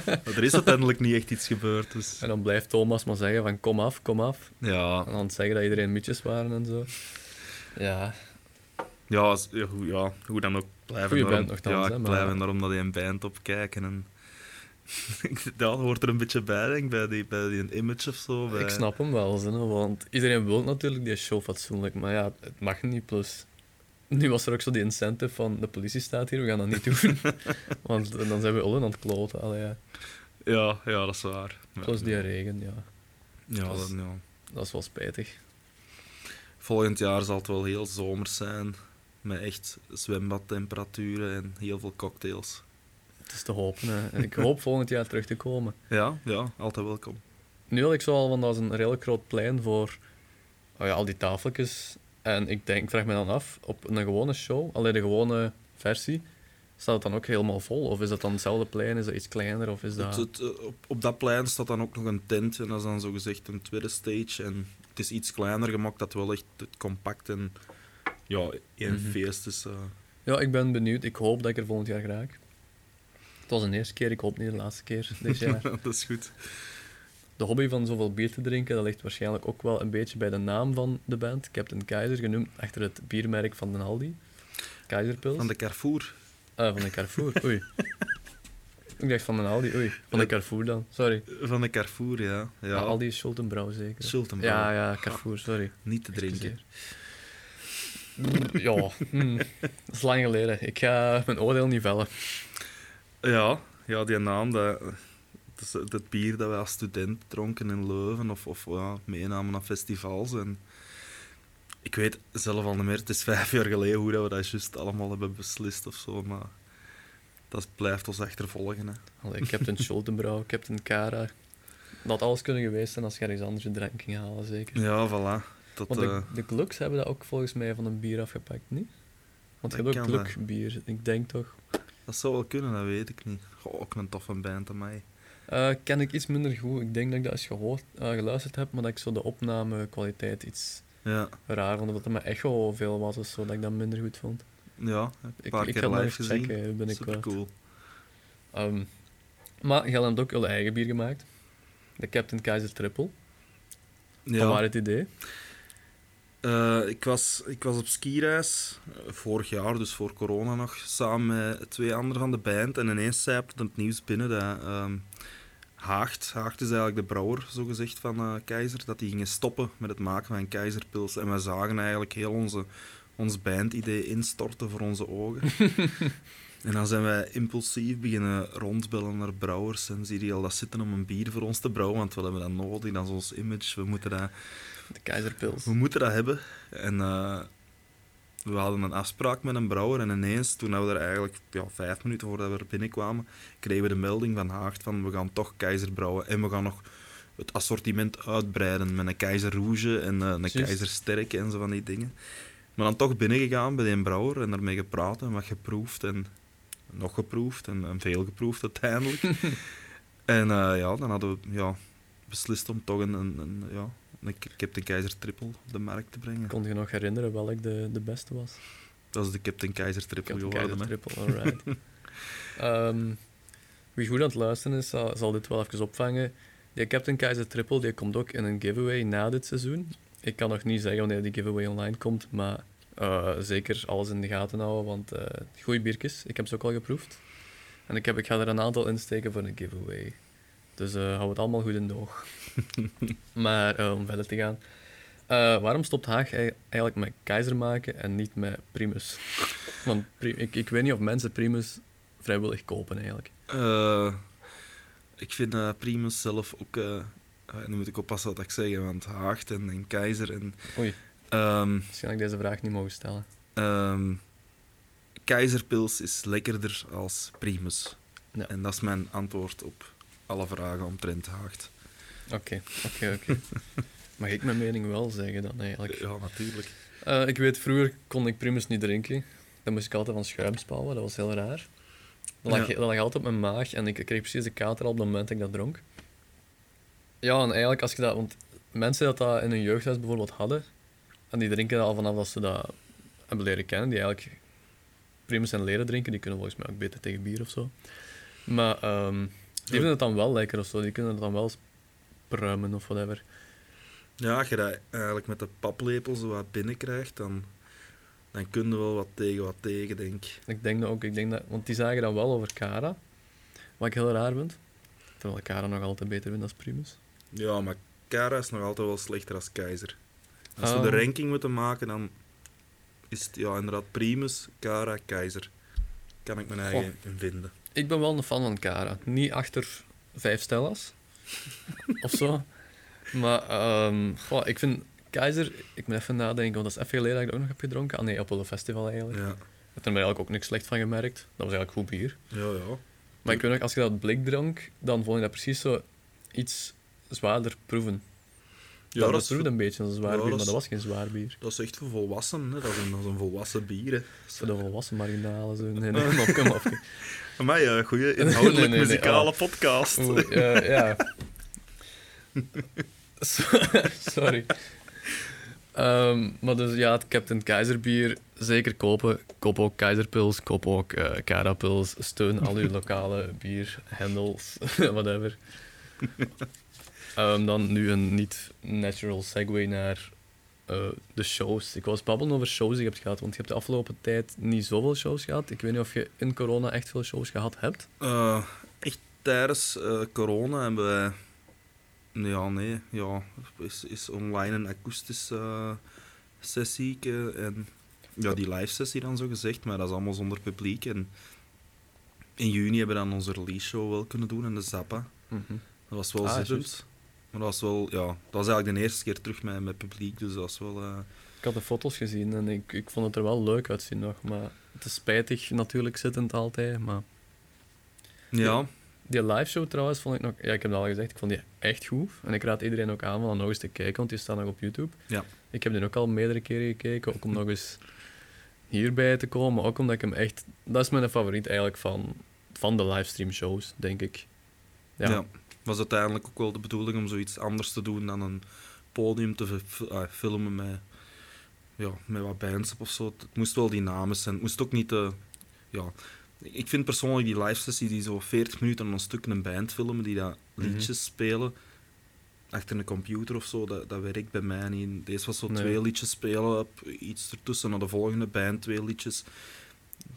A: Maar er is uiteindelijk niet echt iets gebeurd. Dus
B: en dan blijft Thomas maar zeggen van kom af, kom af.
A: ja,
B: En dan zeggen dat iedereen mietjes waren en zo. Ja,
A: ja, ja, hoe, ja, hoe dan ook. Blijven
B: Goeie
A: daarom-
B: band nogthans,
A: Ja,
B: hè,
A: ik
B: maar-
A: blijf daarom dat die een band opkijken. En... dat hoort er een beetje bij, denk ik, bij die, bij die image of zo. Bij...
B: ik snap hem wel, hè, want iedereen wil natuurlijk die show fatsoenlijk, maar ja, het mag niet. Plus, nu was er ook zo die incentive van de politie staat hier, we gaan dat niet doen. want dan zijn we allen aan het kloten. Allee, ja.
A: Ja, ja, dat is waar. Ja,
B: Plus die regen, ja.
A: Ja,
B: dat is-
A: dat- ja.
B: Dat is wel spijtig.
A: Volgend jaar zal het wel heel zomers zijn. Met echt zwembadtemperaturen en heel veel cocktails.
B: Het is te hopen. Hè. En ik hoop volgend jaar terug te komen.
A: Ja, ja, altijd welkom.
B: Nu had ik zo al, want dat is een redelijk groot plein voor oh ja, al die tafeltjes. En ik denk, ik vraag me dan af, op een gewone show, alleen de gewone versie, staat het dan ook helemaal vol? Of is dat dan hetzelfde plein, is dat iets kleiner? Of is dat...
A: Het, het, eh, op, op dat plein staat dan ook nog een tent en dat is dan zogezegd een tweede stage. En het is iets kleiner gemaakt, dat wel echt het compact en ja, één
B: Mhm.
A: feest is. eh.
B: Ja, ik ben benieuwd. Ik hoop dat ik er volgend jaar raak. Het was een eerste keer, ik hoop niet de laatste keer dit jaar.
A: dat is goed.
B: De hobby van zoveel bier te drinken, dat ligt waarschijnlijk ook wel een beetje bij de naam van de band. Captain Keizer, genoemd achter het biermerk van de Aldi. Keizerpils.
A: Van de Carrefour.
B: Ah, van de Carrefour, oei. ik dacht van de Aldi, oei. Van de Carrefour dan, sorry.
A: Van de Carrefour, ja. ja.
B: Aldi is Schultenbrouw zeker.
A: Schultenbrouw.
B: Ja, ja, Carrefour, sorry.
A: Niet te drinken.
B: Ja, hm, dat is lang geleden. Ik ga mijn oordeel niet vellen.
A: Ja, ja, die naam, dat, dat bier dat wij als student dronken in Leuven of, of ja, meenamen naar festivals. En ik weet zelf al niet meer, het is vijf jaar geleden hoe dat we dat juist allemaal hebben beslist of zo, maar dat blijft ons achtervolgen. Hè.
B: Allee, Captain Schultenbrouw, Captain Cara. Dat alles kunnen geweest zijn als je ergens anders een drank ging halen, zeker.
A: Ja, voilà. Dat,
B: Want de,
A: eh,
B: de Glucks hebben dat ook volgens mij van een bier afgepakt, niet? Want je hebt ook
A: kan,
B: Gluk bier, ik denk toch.
A: Dat zou wel kunnen, dat weet ik niet. Goh, ook een toffe band aan mij.
B: Eh, ken ik iets minder goed. Ik denk dat ik dat eens gehoord, eh, geluisterd heb, maar dat ik zo de opnamekwaliteit iets
A: Ja,
B: raar vond. Dat het met echo veel was zo, dat ik dat minder goed vond.
A: ja een
B: Ik,
A: paar
B: ik
A: keer
B: maar
A: live gezien.
B: checken binnenkort.
A: Super cool.
B: Ehm, maar je hebt ook je eigen bier gemaakt. De Captain Kaiser Triple.
A: Ja.
B: Van waar het idee?
A: Eh, ik, was, ik was op skireis, eh, vorig jaar, dus voor corona nog, samen met twee anderen van de band. En ineens zei het het nieuws binnen dat ehm, Haagt, Haagt is eigenlijk de brouwer, zogezegd, van eh Keizer, dat die gingen stoppen met het maken van Keizerpils. En wij zagen eigenlijk heel onze, ons bandidee instorten voor onze ogen. En dan zijn wij impulsief beginnen rondbellen naar brouwers en zie je al dat zitten om een bier voor ons te brouwen, want we hebben dat nodig, dat is ons image, we moeten dat,
B: De keizerpils.
A: we moeten dat hebben. En eh, we hadden een afspraak met een brouwer en ineens, toen we er eigenlijk ja, vijf minuten voordat we er binnenkwamen, kregen we de melding van Haagt van we gaan toch keizer brouwen en we gaan nog het assortiment uitbreiden met een keizer rouge en eh, een keizer sterk en zo van die dingen. Maar dan toch binnengegaan bij die brouwer en daarmee gepraat en wat geproefd en nog geproefd en, en veel geproefd uiteindelijk. en eh, ja, dan hadden we ja, beslist om toch een, een, een, ja, een Captain Keizer triple op de markt te brengen.
B: Kon je nog herinneren welk de, de beste was?
A: Dat is de Captain Keizer triple
B: de
A: geworden.
B: keizer triple, alright. Ehm, wie goed aan het luisteren is, zal, zal dit wel even opvangen. Die Captain Keizer Triple die komt ook in een giveaway na dit seizoen. Ik kan nog niet zeggen wanneer die giveaway online komt, maar eh, zeker alles in de gaten houden, want eh goeie biertjes. Ik heb ze ook al geproefd. En ik, heb, ik ga er een aantal insteken voor een giveaway. Dus eh hou het allemaal goed in de oog. maar eh, om verder te gaan. Eh, waarom stopt Haag ei- eigenlijk met Keizer maken en niet met Primus? Want ik, ik weet niet of mensen Primus vrijwillig kopen eigenlijk.
A: Ik vind Primus zelf ook... eh, nu moet ik oppassen wat ik zeg, want Haagt en, en Keizer en...
B: Oei.
A: ehm,
B: Misschien had ik deze vraag niet mogen stellen.
A: ehm, Keizerpils is lekkerder als Primus.
B: Ja.
A: En dat is mijn antwoord op alle vragen omtrent Haagt.
B: Oké, oké, oké. Mag ik mijn mening wel zeggen dan eigenlijk?
A: Ja, natuurlijk.
B: Eh, ik weet, vroeger kon ik Primus niet drinken. Dan moest ik altijd van schuim spouwen, dat was heel raar. Dat lag,
A: Ja.
B: dat lag altijd op mijn maag en ik kreeg precies de kater al op het moment dat ik dat dronk. Ja, en eigenlijk als je dat... Want mensen dat dat in hun jeugdhuis bijvoorbeeld hadden, en die drinken dat al vanaf dat ze dat hebben leren kennen, die eigenlijk Primus en leren drinken, die kunnen volgens mij ook beter tegen bier of zo. Maar ehm, die vinden het dan wel lekker of zo, die kunnen het dan wel pruimen of whatever.
A: Ja, als je dat eigenlijk met de paplepel zo wat binnenkrijgt, dan, dan kun je wel wat tegen wat tegen, denk ik.
B: Ik denk dat ook, ik denk dat, want die zagen dan wel over Cara. Wat ik heel raar vind. Terwijl ik Cara nog altijd beter vind dan Primus.
A: Ja, maar Kara is nog altijd wel slechter als Keizer. Als we de ranking moeten maken, dan is het ja, inderdaad Primus, Kara, Keizer. Kan ik mijn eigen in vinden.
B: Ik ben wel een fan van Cara. Niet achter vijf stellas. of zo. Maar goh, ik vind Keizer, ik moet even nadenken, want dat is even geleden dat ik dat ook nog heb gedronken. Ah nee, op een festival eigenlijk.
A: Ja,
B: Ik heb er eigenlijk ook niks slecht van gemerkt. Dat was eigenlijk goed bier.
A: ja, ja.
B: Maar ik weet nog, als je dat blik dronk, dan vond ik dat precies zo iets zwaarder proeven.
A: Ja,
B: dat,
A: dat is,
B: een beetje een zwaar
A: ja,
B: bier, maar dat was geen zwaar bier.
A: dat is echt voor volwassenen. Hè. Dat, is een, dat is een volwassen bier. Hè.
B: Voor de volwassen marginalen. Zo. Nee, nee, mopje, mopje.
A: Maar ja, goede inhoudelijk
B: Nee, nee, nee,
A: muzikale
B: oh.
A: podcast.
B: Ja, ja. So- Sorry. Ehm, maar dus ja, het Captain Keizer bier zeker kopen. Koop ook Keizerpils, koop ook eh Carapils. Steun al uw lokale bierhandels, whatever. Ehm, dan nu een niet natural segue naar eh, de shows. Ik was babbelen over shows die je hebt gehad, want je hebt de afgelopen tijd niet zoveel shows gehad. Ik weet niet of je in corona echt veel shows gehad hebt.
A: Eh, echt tijdens eh, corona hebben wij... Ja, nee. Ja, is, is online een akoestische uh, sessie. En ja, die live sessie dan zo gezegd, maar dat is allemaal zonder publiek. En in juni hebben we dan onze release show wel kunnen doen in de Zappa. Dat was wel
B: Ah,
A: zittend. Maar dat was wel, ja, dat was eigenlijk de eerste keer terug met, met publiek, dus dat was wel... eh,
B: Ik had de foto's gezien en ik, ik vond het er wel leuk uitzien nog. Maar het is spijtig natuurlijk zittend altijd. Maar
A: ja,
B: die live show trouwens vond ik nog... Ja, ik heb het al gezegd, ik vond die echt goed. En ik raad iedereen ook aan om dan nog eens te kijken, want die staat nog op YouTube.
A: Ja.
B: Ik heb die ook al meerdere keren gekeken, ook om nog eens hierbij te komen. Maar ook omdat ik hem echt... Dat is mijn favoriet eigenlijk van, van de livestream shows, denk ik.
A: ja.
B: Ja.
A: Was uiteindelijk ook wel de bedoeling om zoiets anders te doen dan een podium te ah, filmen met, ja, met wat bands op of zo. Het moest wel dynamisch zijn. Het moest ook niet te... Ja, ik vind persoonlijk die live sessie die zo 40 minuten aan een stuk een band filmen, die dat
B: Mhm.
A: liedjes spelen achter een computer of zo, dat, dat werkt bij mij niet. Deze was zo
B: Nee.
A: twee liedjes spelen, op iets ertussen naar de volgende band, twee liedjes.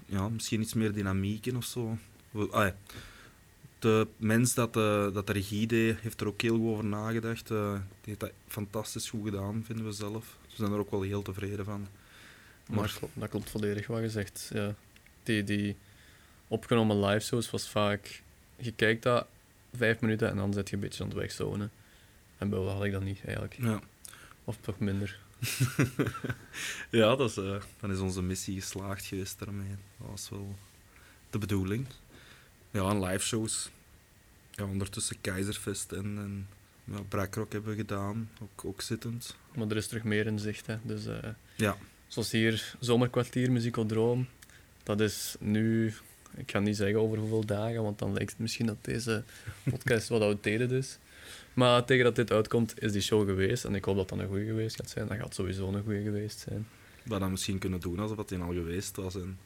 A: Ja, misschien iets meer dynamiek in of zo. Ah ja. De mens dat de, dat de regie deed, heeft er ook heel goed over nagedacht. Eh, die heeft dat fantastisch goed gedaan, vinden we zelf. We zijn er ook wel heel tevreden van.
B: Maar
A: Maar-
B: dat klopt, volledig wat je zegt. Ja. Die, die opgenomen live shows was vaak... Je kijkt dat vijf minuten en dan zit je een beetje aan het wegzonen. En bij Wel had ik dat niet, eigenlijk.
A: Ja.
B: Of toch minder.
A: Ja, dat is, eh, dan is onze missie geslaagd geweest daarmee. Dat was wel de bedoeling. Ja, en live shows. Ja, ondertussen Keizerfest en, en ja, Brackrock hebben we gedaan, ook, ook zittend.
B: Maar er is terug meer in zicht, hè. Dus... eh,
A: Ja.
B: Zoals hier, zomerkwartier, muziekodroom. Dat is nu, ik ga niet zeggen over hoeveel dagen, want dan lijkt het misschien dat deze podcast wat outdated is. Maar tegen dat dit uitkomt, is die show geweest. En ik hoop dat dat een goede geweest gaat zijn. Dat gaat sowieso een goede geweest zijn.
A: We dan misschien kunnen doen alsof het al geweest was. En,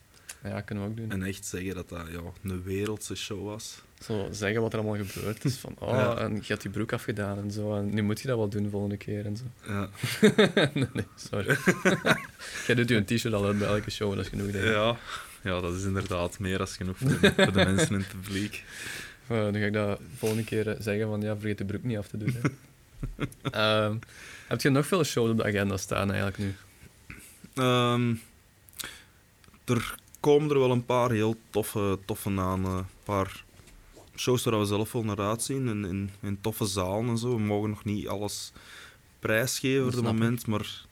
B: Ja, kunnen we ook doen.
A: en echt zeggen dat dat ja, een wereldse show was.
B: Zo zeggen wat er allemaal gebeurd is. Van, oh,
A: Ja.
B: en je hebt die broek afgedaan en zo. En nu moet je dat wel doen de volgende keer en zo.
A: Ja,
B: nee, nee, sorry. Jij doet je een t-shirt al uit bij elke show, dat is genoeg, denk ik.
A: ja, ja dat is inderdaad meer dan genoeg voor de, voor de mensen in het publiek.
B: Uh, dan ga ik dat volgende keer eh, zeggen van ja, vergeet de broek niet af te doen. Hè. Ehm, heb je nog veel shows op de agenda staan eigenlijk nu?
A: Ehm, er komen er wel een paar heel toffe, toffe aan. eh, Een paar shows waar we zelf wel naar uitzien. In, in, in toffe zalen en zo. We mogen nog niet alles prijsgeven voor
B: Dat
A: het
B: ik.
A: moment, maar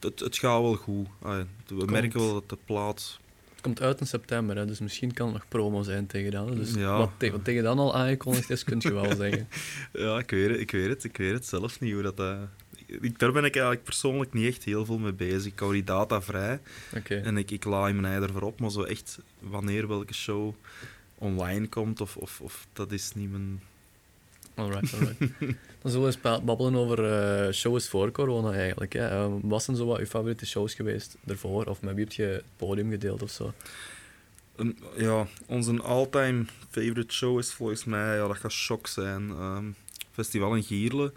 A: het, het gaat wel goed. We
B: Komt.
A: merken wel dat de plaat...
B: Het komt uit in september, hè, dus misschien kan het nog promo zijn tegen dan. Dus
A: Ja.
B: wat, te- wat tegen dan al aangekondigd is, kun je wel zeggen.
A: Ja, ik weet het, ik weet het, ik weet het zelf niet hoe dat... ik, daar ben ik eigenlijk persoonlijk niet echt heel veel mee bezig. Ik hou die data vrij. En ik, ik laai mijn ei ervoor op, maar zo echt wanneer welke show online komt, of, of, of dat is niet mijn...
B: Alright, alright. Dan zullen we eens ba- babbelen over eh, shows voor corona eigenlijk. Hè. Eh, wat zijn zo wat je favoriete shows geweest ervoor? Of met wie heb je het podium gedeeld of zo?
A: Ja, onze all-time favorite show is volgens mij, ja, dat gaat Shock zijn. Ehm, Festival in Gierle.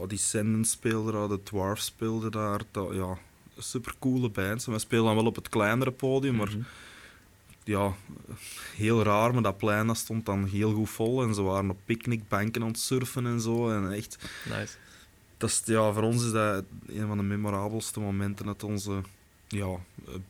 A: Ja, die Senden speelde daar, de Dwarf speelde daar. Dat, ja, super coole bands. En wij spelen dan wel op het kleinere podium, maar
B: Mhm.
A: ja, heel raar, maar dat plein dat stond dan heel goed vol. En ze waren op picknickbanken aan het surfen en zo. En echt,
B: Nice.
A: dat is, ja, voor ons is dat een van de memorabelste momenten uit onze ja,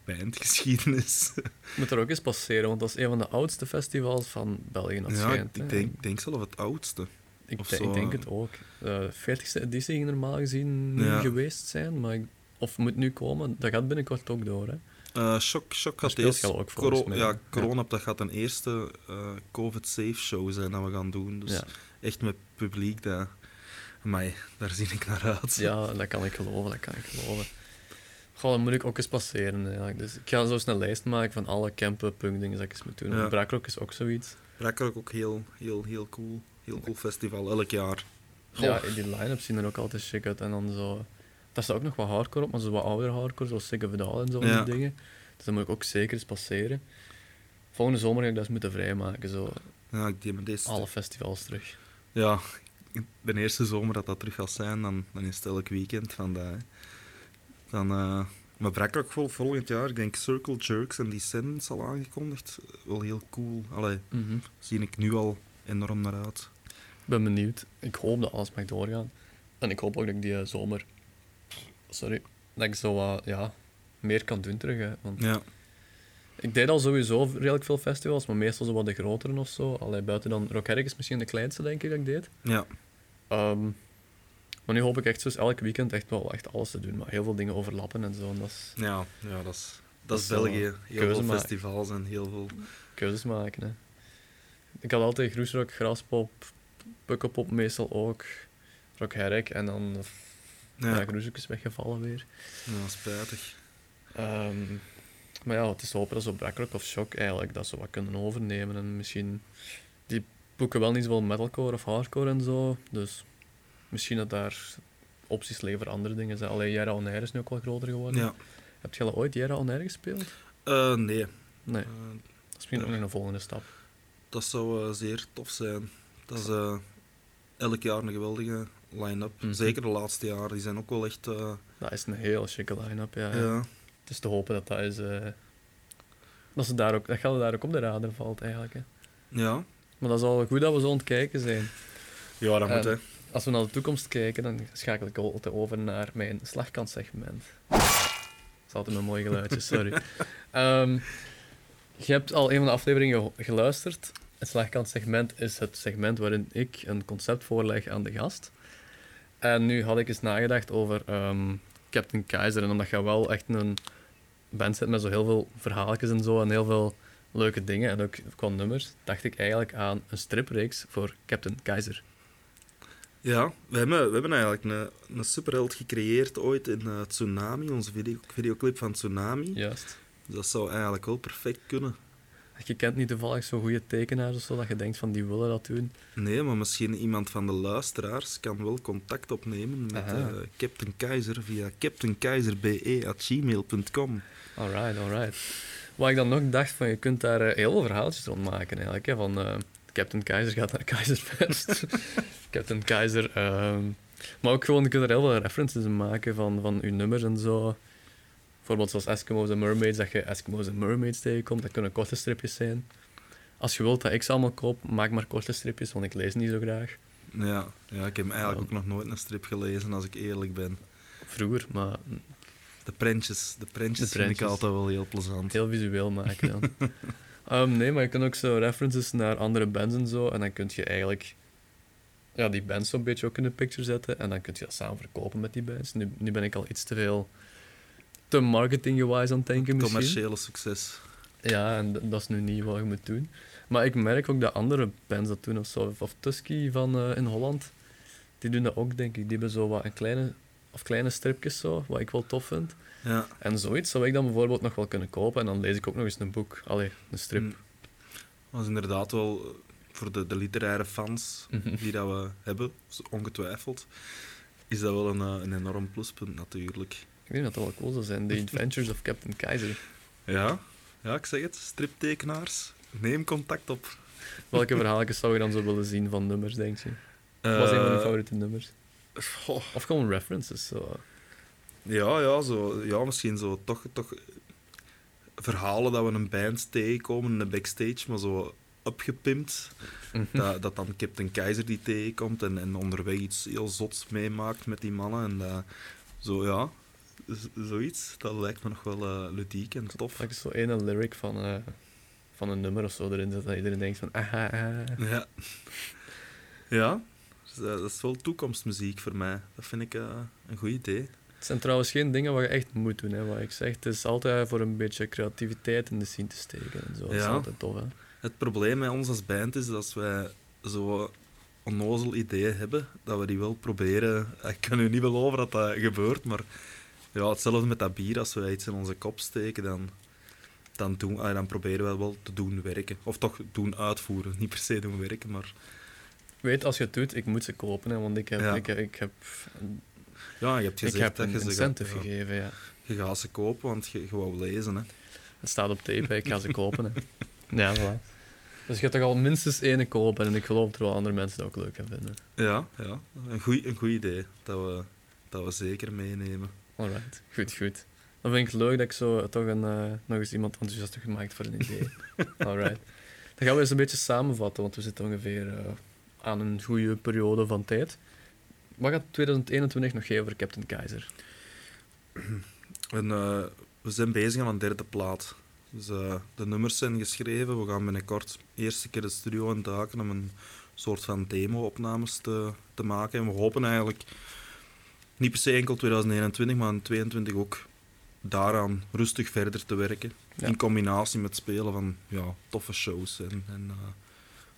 A: bandgeschiedenis.
B: Moet er ook eens passeren, want dat is een van de oudste festivals van België.
A: Ja,
B: schijnt,
A: ik denk, denk zelf het oudste.
B: Ik,
A: of
B: denk-
A: zo,
B: ik denk
A: eh.
B: het ook. De 40ste editie ging normaal gezien
A: Ja.
B: geweest zijn, maar ik- of moet nu komen. Dat gaat binnenkort ook door. Hè?
A: Eh Shock, Shock gaat eerst...
B: ook
A: coro-
B: mij,
A: ja, corona, dat gaat een eerste eh, COVID-safe show zijn dat we gaan doen. Dus
B: Ja.
A: echt met publiek, dat... Amai, daar zie ik naar uit.
B: ja, dat kan ik geloven, dat kan ik geloven. Goh, dat moet ik ook eens passeren eigenlijk. Dus ik ga zo eens een lijst maken van alle campen, punkdingen dat ik eens moet doen.
A: Ja.
B: Is ook zoiets.
A: Brakker ook heel, heel, heel cool. Heel cool festival, elk jaar.
B: Ja,
A: Goh.
B: die line-ups zien er ook altijd chic uit. En dan zo... Daar staat ook nog wat hardcore op, maar zo wat oudere hardcore, zoals Sick of en zo
A: Ja.
B: die dingen. Dus dat moet ik ook zeker eens passeren. Volgende zomer ga ik dat eens moeten vrijmaken, zo
A: Ja, ik denk deze...
B: alle festivals terug.
A: Ja, de eerste zomer dat dat terug gaat zijn, dan, dan is het elk weekend vandaag. Dan, eh maar Brakker vol, volgend jaar, ik denk Circle Jerks en Descendants al aangekondigd. Wel heel cool. Allee,
B: Mhm.
A: zie ik nu al enorm naar uit.
B: Ik ben benieuwd. Ik hoop dat alles mag doorgaan. En ik hoop ook dat ik die eh, zomer... Sorry. Dat ik zo wat, ja, meer kan doen terug. Hè. Want
A: Ja,
B: ik deed al sowieso redelijk veel festivals, maar meestal zo wat de grotere of zo. Allee, buiten dan Rock Herk is misschien de kleinste, denk ik, dat ik deed.
A: ja,
B: Ehm, maar nu hoop ik echt dus elk weekend echt wel echt alles te doen. Maar heel veel dingen overlappen en zo. En dat is
A: ja, ja, dat is, dat is België. Heel veel
B: maken.
A: festivals en heel veel...
B: keuzes maken. Hè. Ik had altijd Groesrock, Graspop, Pukkelpop meestal ook. Rock Herk en dan... Ja,
A: Ja,
B: is weggevallen weer.
A: ja spijtig.
B: Ehm, maar ja, het is te hopen dat zo Blackrock of Shock eigenlijk dat ze wat kunnen overnemen. En misschien... Die boeken wel niet zoveel metalcore of hardcore en zo. Dus misschien dat daar opties voor andere dingen. zijn. Alleen Jera On Air is nu ook wel groter geworden.
A: Ja.
B: Heb je al ooit Jera On Air gespeeld?
A: Eh, nee,
B: Nee,
A: Eh,
B: dat is misschien ook nog een volgende stap.
A: dat zou eh, zeer tof zijn. Dat is eh, elk jaar een geweldige line-up.
B: Mhm.
A: Zeker de laatste jaren, die zijn ook wel echt... eh,
B: Dat is een heel chique line-up, ja. ja. Het is te hopen dat dat is... eh, dat, ze daar ook, dat geld daar ook op de radar valt, eigenlijk. Hè.
A: Ja,
B: Maar dat is al goed dat we zo aan het kijken zijn.
A: ja dat moet
B: En-
A: hè.
B: Als we naar de toekomst kijken, dan schakel ik altijd over naar mijn slagkantsegment. Dat is altijd een mooi geluidje, sorry. Ehm, Je hebt al een van de afleveringen ge- geluisterd. Het slagkant segment is het segment waarin ik een concept voorleg aan de gast. En nu had ik eens nagedacht over ehm, Captain Keizer. En omdat je wel echt een band zit met zo heel veel verhaaltjes en zo. En heel veel leuke dingen. En ook qua nummers. Dacht ik eigenlijk aan een stripreeks voor Captain Keizer.
A: Ja, we hebben, we hebben eigenlijk een, een superheld gecreëerd ooit in eh, Tsunami, onze video, videoclip van Tsunami.
B: Juist.
A: Dus dat zou eigenlijk wel perfect kunnen.
B: Je kent niet toevallig zo'n goede tekenaars of zo, dat je denkt van die willen dat doen.
A: Nee, maar misschien iemand van de luisteraars kan wel contact opnemen met eh, Captain Keizer via captainkeizer.be.gmail.com.
B: Alright, alright. Wat ik dan nog dacht, van je kunt daar eh, heel veel verhaaltjes rond maken eigenlijk. Hè, van eh, Captain Keizer gaat naar Keizerfest. Captain Keizer. ehm, maar ook gewoon, je kunt er heel veel references in maken van, van uw nummers en zo. Bijvoorbeeld zoals Eskimo's en Mermaids, dat je Eskimo's en Mermaids tegenkomt. Dat kunnen korte stripjes zijn. Als je wilt dat ik ze allemaal koop, maak maar korte stripjes, want ik lees niet zo graag.
A: Ja, ja, ik heb eigenlijk ook nog nooit een strip gelezen, als ik eerlijk ben.
B: Vroeger, maar
A: De prentjes, de prentjes,
B: De
A: vind ik altijd wel heel plezant.
B: heel visueel maken dan. Ehm, nee, maar je kunt ook zo references naar andere bands en zo. En dan kun je eigenlijk ja, die bands zo'n beetje ook in de picture zetten. En dan kun je dat samen verkopen met die bands. Nu, nu ben ik al iets te veel te marketing-wise aan het denken misschien.
A: Commerciële succes.
B: Ja, en dat is nu niet wat je moet doen. Maar ik merk ook dat andere bands dat doen, of zo. Of Tusky van eh, in Holland, die doen dat ook, denk ik. Die hebben zo wat een kleine, of kleine stripjes zo, wat ik wel tof vind.
A: Ja.
B: En zoiets zou ik dan bijvoorbeeld nog wel kunnen kopen. En dan lees ik ook nog eens een boek. Allee, een strip.
A: Mm. Dat is inderdaad wel eh, voor de, de literaire fans
B: Mhm.
A: die dat we hebben, ongetwijfeld, is dat wel een, eh, een enorm pluspunt natuurlijk.
B: Ik denk dat dat wel cool zou zijn. The Adventures of Captain Keizer.
A: Ja, ja ik zeg het, striptekenaars, neem contact op.
B: Welke verhaaltjes zou je dan zo willen zien van nummers, denk je? Wat was een van je
A: Eh,
B: favoriete nummers? Of gewoon references. Zo.
A: ja, ja, zo, ja, misschien zo toch, toch verhalen dat we een band tegenkomen in de backstage, maar zo opgepimpt.
B: Mhm.
A: dat, dat dan Captain Keizer die tegenkomt en, en onderweg iets heel zots meemaakt met die mannen. En dat, zo ja, zoiets. Dat lijkt me nog wel eh, ludiek en tof.
B: Dat is zo ene lyric van, eh, van een nummer of zo erin zet, dat iedereen denkt van aha, aha.
A: Ja. Ja, dus, eh, dat is wel toekomstmuziek voor mij. Dat vind ik een goed idee.
B: Het zijn trouwens geen dingen wat je echt moet doen, hè, wat ik zeg. Het is altijd voor een beetje creativiteit in de scene te steken en zo. Dat is
A: Ja.
B: altijd tof, hè.
A: Het probleem met ons als band is dat wij zo onnozel ideeën hebben, dat we die wel proberen. Ik kan u niet beloven dat dat gebeurt, maar ja, hetzelfde met dat bier. Als we iets in onze kop steken, dan, dan, doen, ah, dan proberen we wel te doen werken. Of toch doen uitvoeren. Niet per se doen werken, maar
B: Weet, als je het doet, ik moet ze kopen, hè, want ik heb,
A: Ja.
B: ik, ik heb,
A: ja, je hebt
B: ik
A: gezegd
B: heb
A: dat
B: een
A: je ze,
B: incentive
A: gaat,
B: gegeven, ja.
A: je gaat ze kopen, want je, je wou lezen. Hè.
B: Het staat op tape, hè. ik ga ze kopen. Hè. Ja, voilà. Dus je gaat toch al minstens één kopen en ik geloof dat er wel andere mensen dat ook leuk gaan vinden.
A: Ja, ja. Een goed een goed idee dat we, dat we zeker meenemen.
B: Alright, goed, goed. Dan vind ik het leuk dat ik zo toch een, eh, nog eens iemand enthousiast heb gemaakt voor een idee. Alright. Dan gaan we eens een beetje samenvatten, want we zitten ongeveer eh, aan een goede periode van tijd. Wat gaat 2021 nog geven voor Captain Keizer?
A: En, eh, we zijn bezig aan een derde plaat. Dus, eh, de nummers zijn geschreven. We gaan binnenkort eerste keer de studio induiken om een soort van demo-opnames te, te maken. En we hopen eigenlijk niet per se enkel 2021, maar in 2022 ook daaraan rustig verder te werken.
B: Ja.
A: In combinatie met spelen van ja, toffe shows en, en eh,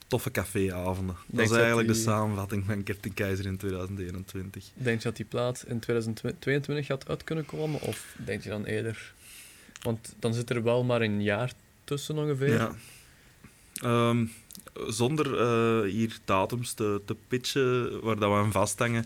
A: toffe caféavonden. Dat is
B: dat
A: eigenlijk
B: die-
A: de samenvatting van Captain Keizer in 2021.
B: Denk je dat die plaat in 2022 gaat uit kunnen komen, of denk je dan eerder? Want dan zit er wel maar een jaar tussen ongeveer.
A: Ja. Ehm, zonder eh, hier datums te, te pitchen waar dat we aan vasthangen.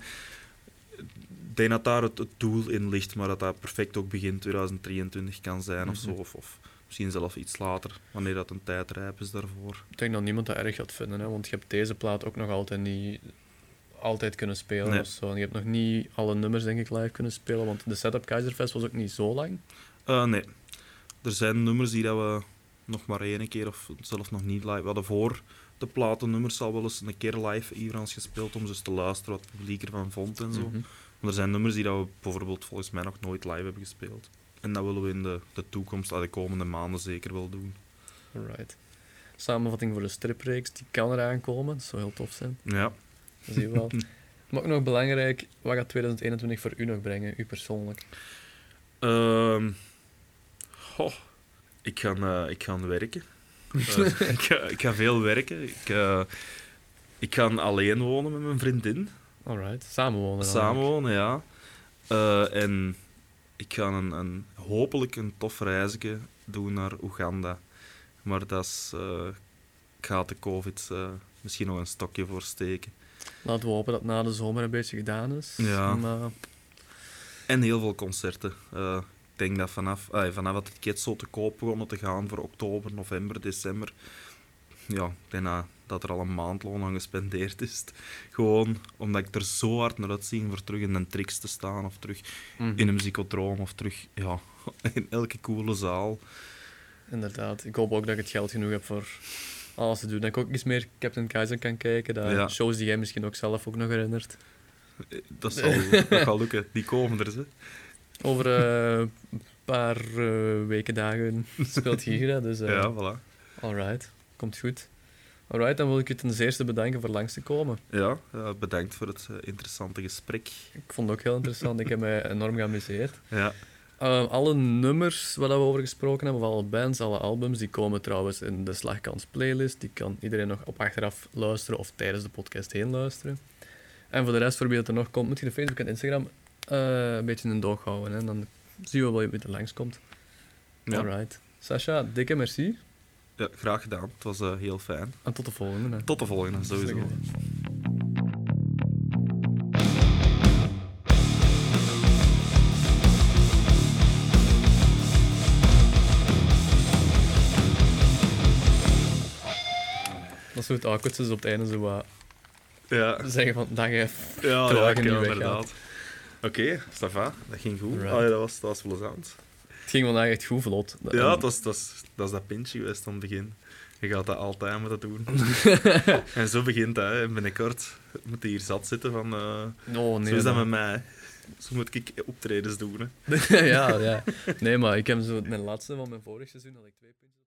A: Ik denk dat daar het, het doel in ligt, maar dat dat perfect ook begin 2023 kan zijn of zo.
B: Mhm.
A: Of, of misschien zelfs iets later, wanneer dat een tijd rijp is daarvoor.
B: Ik denk dat niemand dat erg gaat vinden, hè? want je hebt deze plaat ook nog altijd niet altijd kunnen spelen
A: Nee.
B: of zo. En je hebt nog niet alle nummers, denk ik, live kunnen spelen, want de setup Keizerfest was ook niet zo lang.
A: Eh, nee, er zijn nummers die dat we nog maar één keer of zelfs nog niet live... We hadden voor de platennummers al wel eens een keer live ons gespeeld om eens te luisteren wat het publiek ervan vond en zo.
B: Mhm.
A: Maar er zijn nummers die dat we bijvoorbeeld volgens mij nog nooit live hebben gespeeld. En dat willen we in de, de toekomst, de komende maanden zeker wel doen.
B: Alright. Samenvatting voor de stripreeks, die kan eraan komen. Dat zou heel tof zijn.
A: Ja.
B: Dat zie je wel. maar ook nog belangrijk, wat gaat 2021 voor u nog brengen, u persoonlijk?
A: Goh, ik, ga, eh, ik ga werken. Eh, ik, ga, ik ga veel werken. Ik, eh, ik ga alleen wonen met mijn vriendin.
B: Alright, samenwonen.
A: Samenwonen, ja. Eh, en ik ga een, een, hopelijk een tof reisje doen naar Oeganda. Maar dat is... eh, ik ga de COVID eh, misschien nog een stokje voor steken.
B: Laten we hopen dat na de zomer een beetje gedaan is.
A: Ja.
B: Maar,
A: En heel veel concerten. Ik denk dat vanaf, vanaf dat het tickets zo te koop begonnen te gaan voor oktober, november, december. Ja, ik denk dat, dat er al een maandloon aan gespendeerd is. Gewoon omdat ik er zo hard naar uitzie voor terug in een tricks te staan. Of terug
B: Mhm.
A: in een psychotroom. Of terug ja, in elke coole zaal.
B: Inderdaad. Ik hoop ook dat ik het geld genoeg heb voor alles te doen. Dat ik ook eens meer Captain Kaiser kan kijken. Dat
A: Ja.
B: Shows die jij misschien ook zelf ook nog herinnert.
A: Eh, Dat zal, dat gaat lukken. Die komen er, ze.
B: Over eh, een paar eh, weken, dagen speelt Gigra. Dus,
A: Ja, voilà.
B: alright. Komt goed. Alright, dan wil ik je ten eerste bedanken voor langs te komen.
A: Ja, ja, bedankt voor het eh, interessante gesprek.
B: Ik vond het ook heel interessant. ik heb mij enorm geamuseerd.
A: Ja,
B: Uh, alle nummers waar we over gesproken hebben, of alle bands, alle albums, die komen trouwens in de Slagkans playlist. Die kan iedereen nog op achteraf luisteren of tijdens de podcast heen luisteren. En voor de rest, voor wie dat er nog komt, moet je de Facebook en Instagram eh, een beetje in de doog houden. Hè? Dan zien we wel wie er langskomt.
A: ja.
B: Alright. Sasha, dikke merci.
A: Ja graag gedaan. Het was eh, heel fijn.
B: En tot de volgende. Hè.
A: Tot de volgende, sowieso.
B: Dat is zo het awkward is op het einde zo wat
A: Ja,
B: zeggen van
A: ja, ja,
B: je
A: ja,
B: weggaat.
A: inderdaad. Oké, ça va. Dat ging goed.
B: Right.
A: Ja, dat, was, dat was plezant.
B: Het ging vandaag echt goed vlot.
A: Ja, dat, was, dat, is, dat is dat pintje geweest aan het begin. Je gaat dat altijd moeten doen. en zo begint dat. hè. En binnenkort moet hij hier zat zitten van...
B: Oh, nee,
A: zo is dat met mij. Zo moet ik optredens doen. Hè.
B: ja, ja. Nee, maar ik heb zo mijn laatste van mijn vorig seizoen had ik twee puntjes.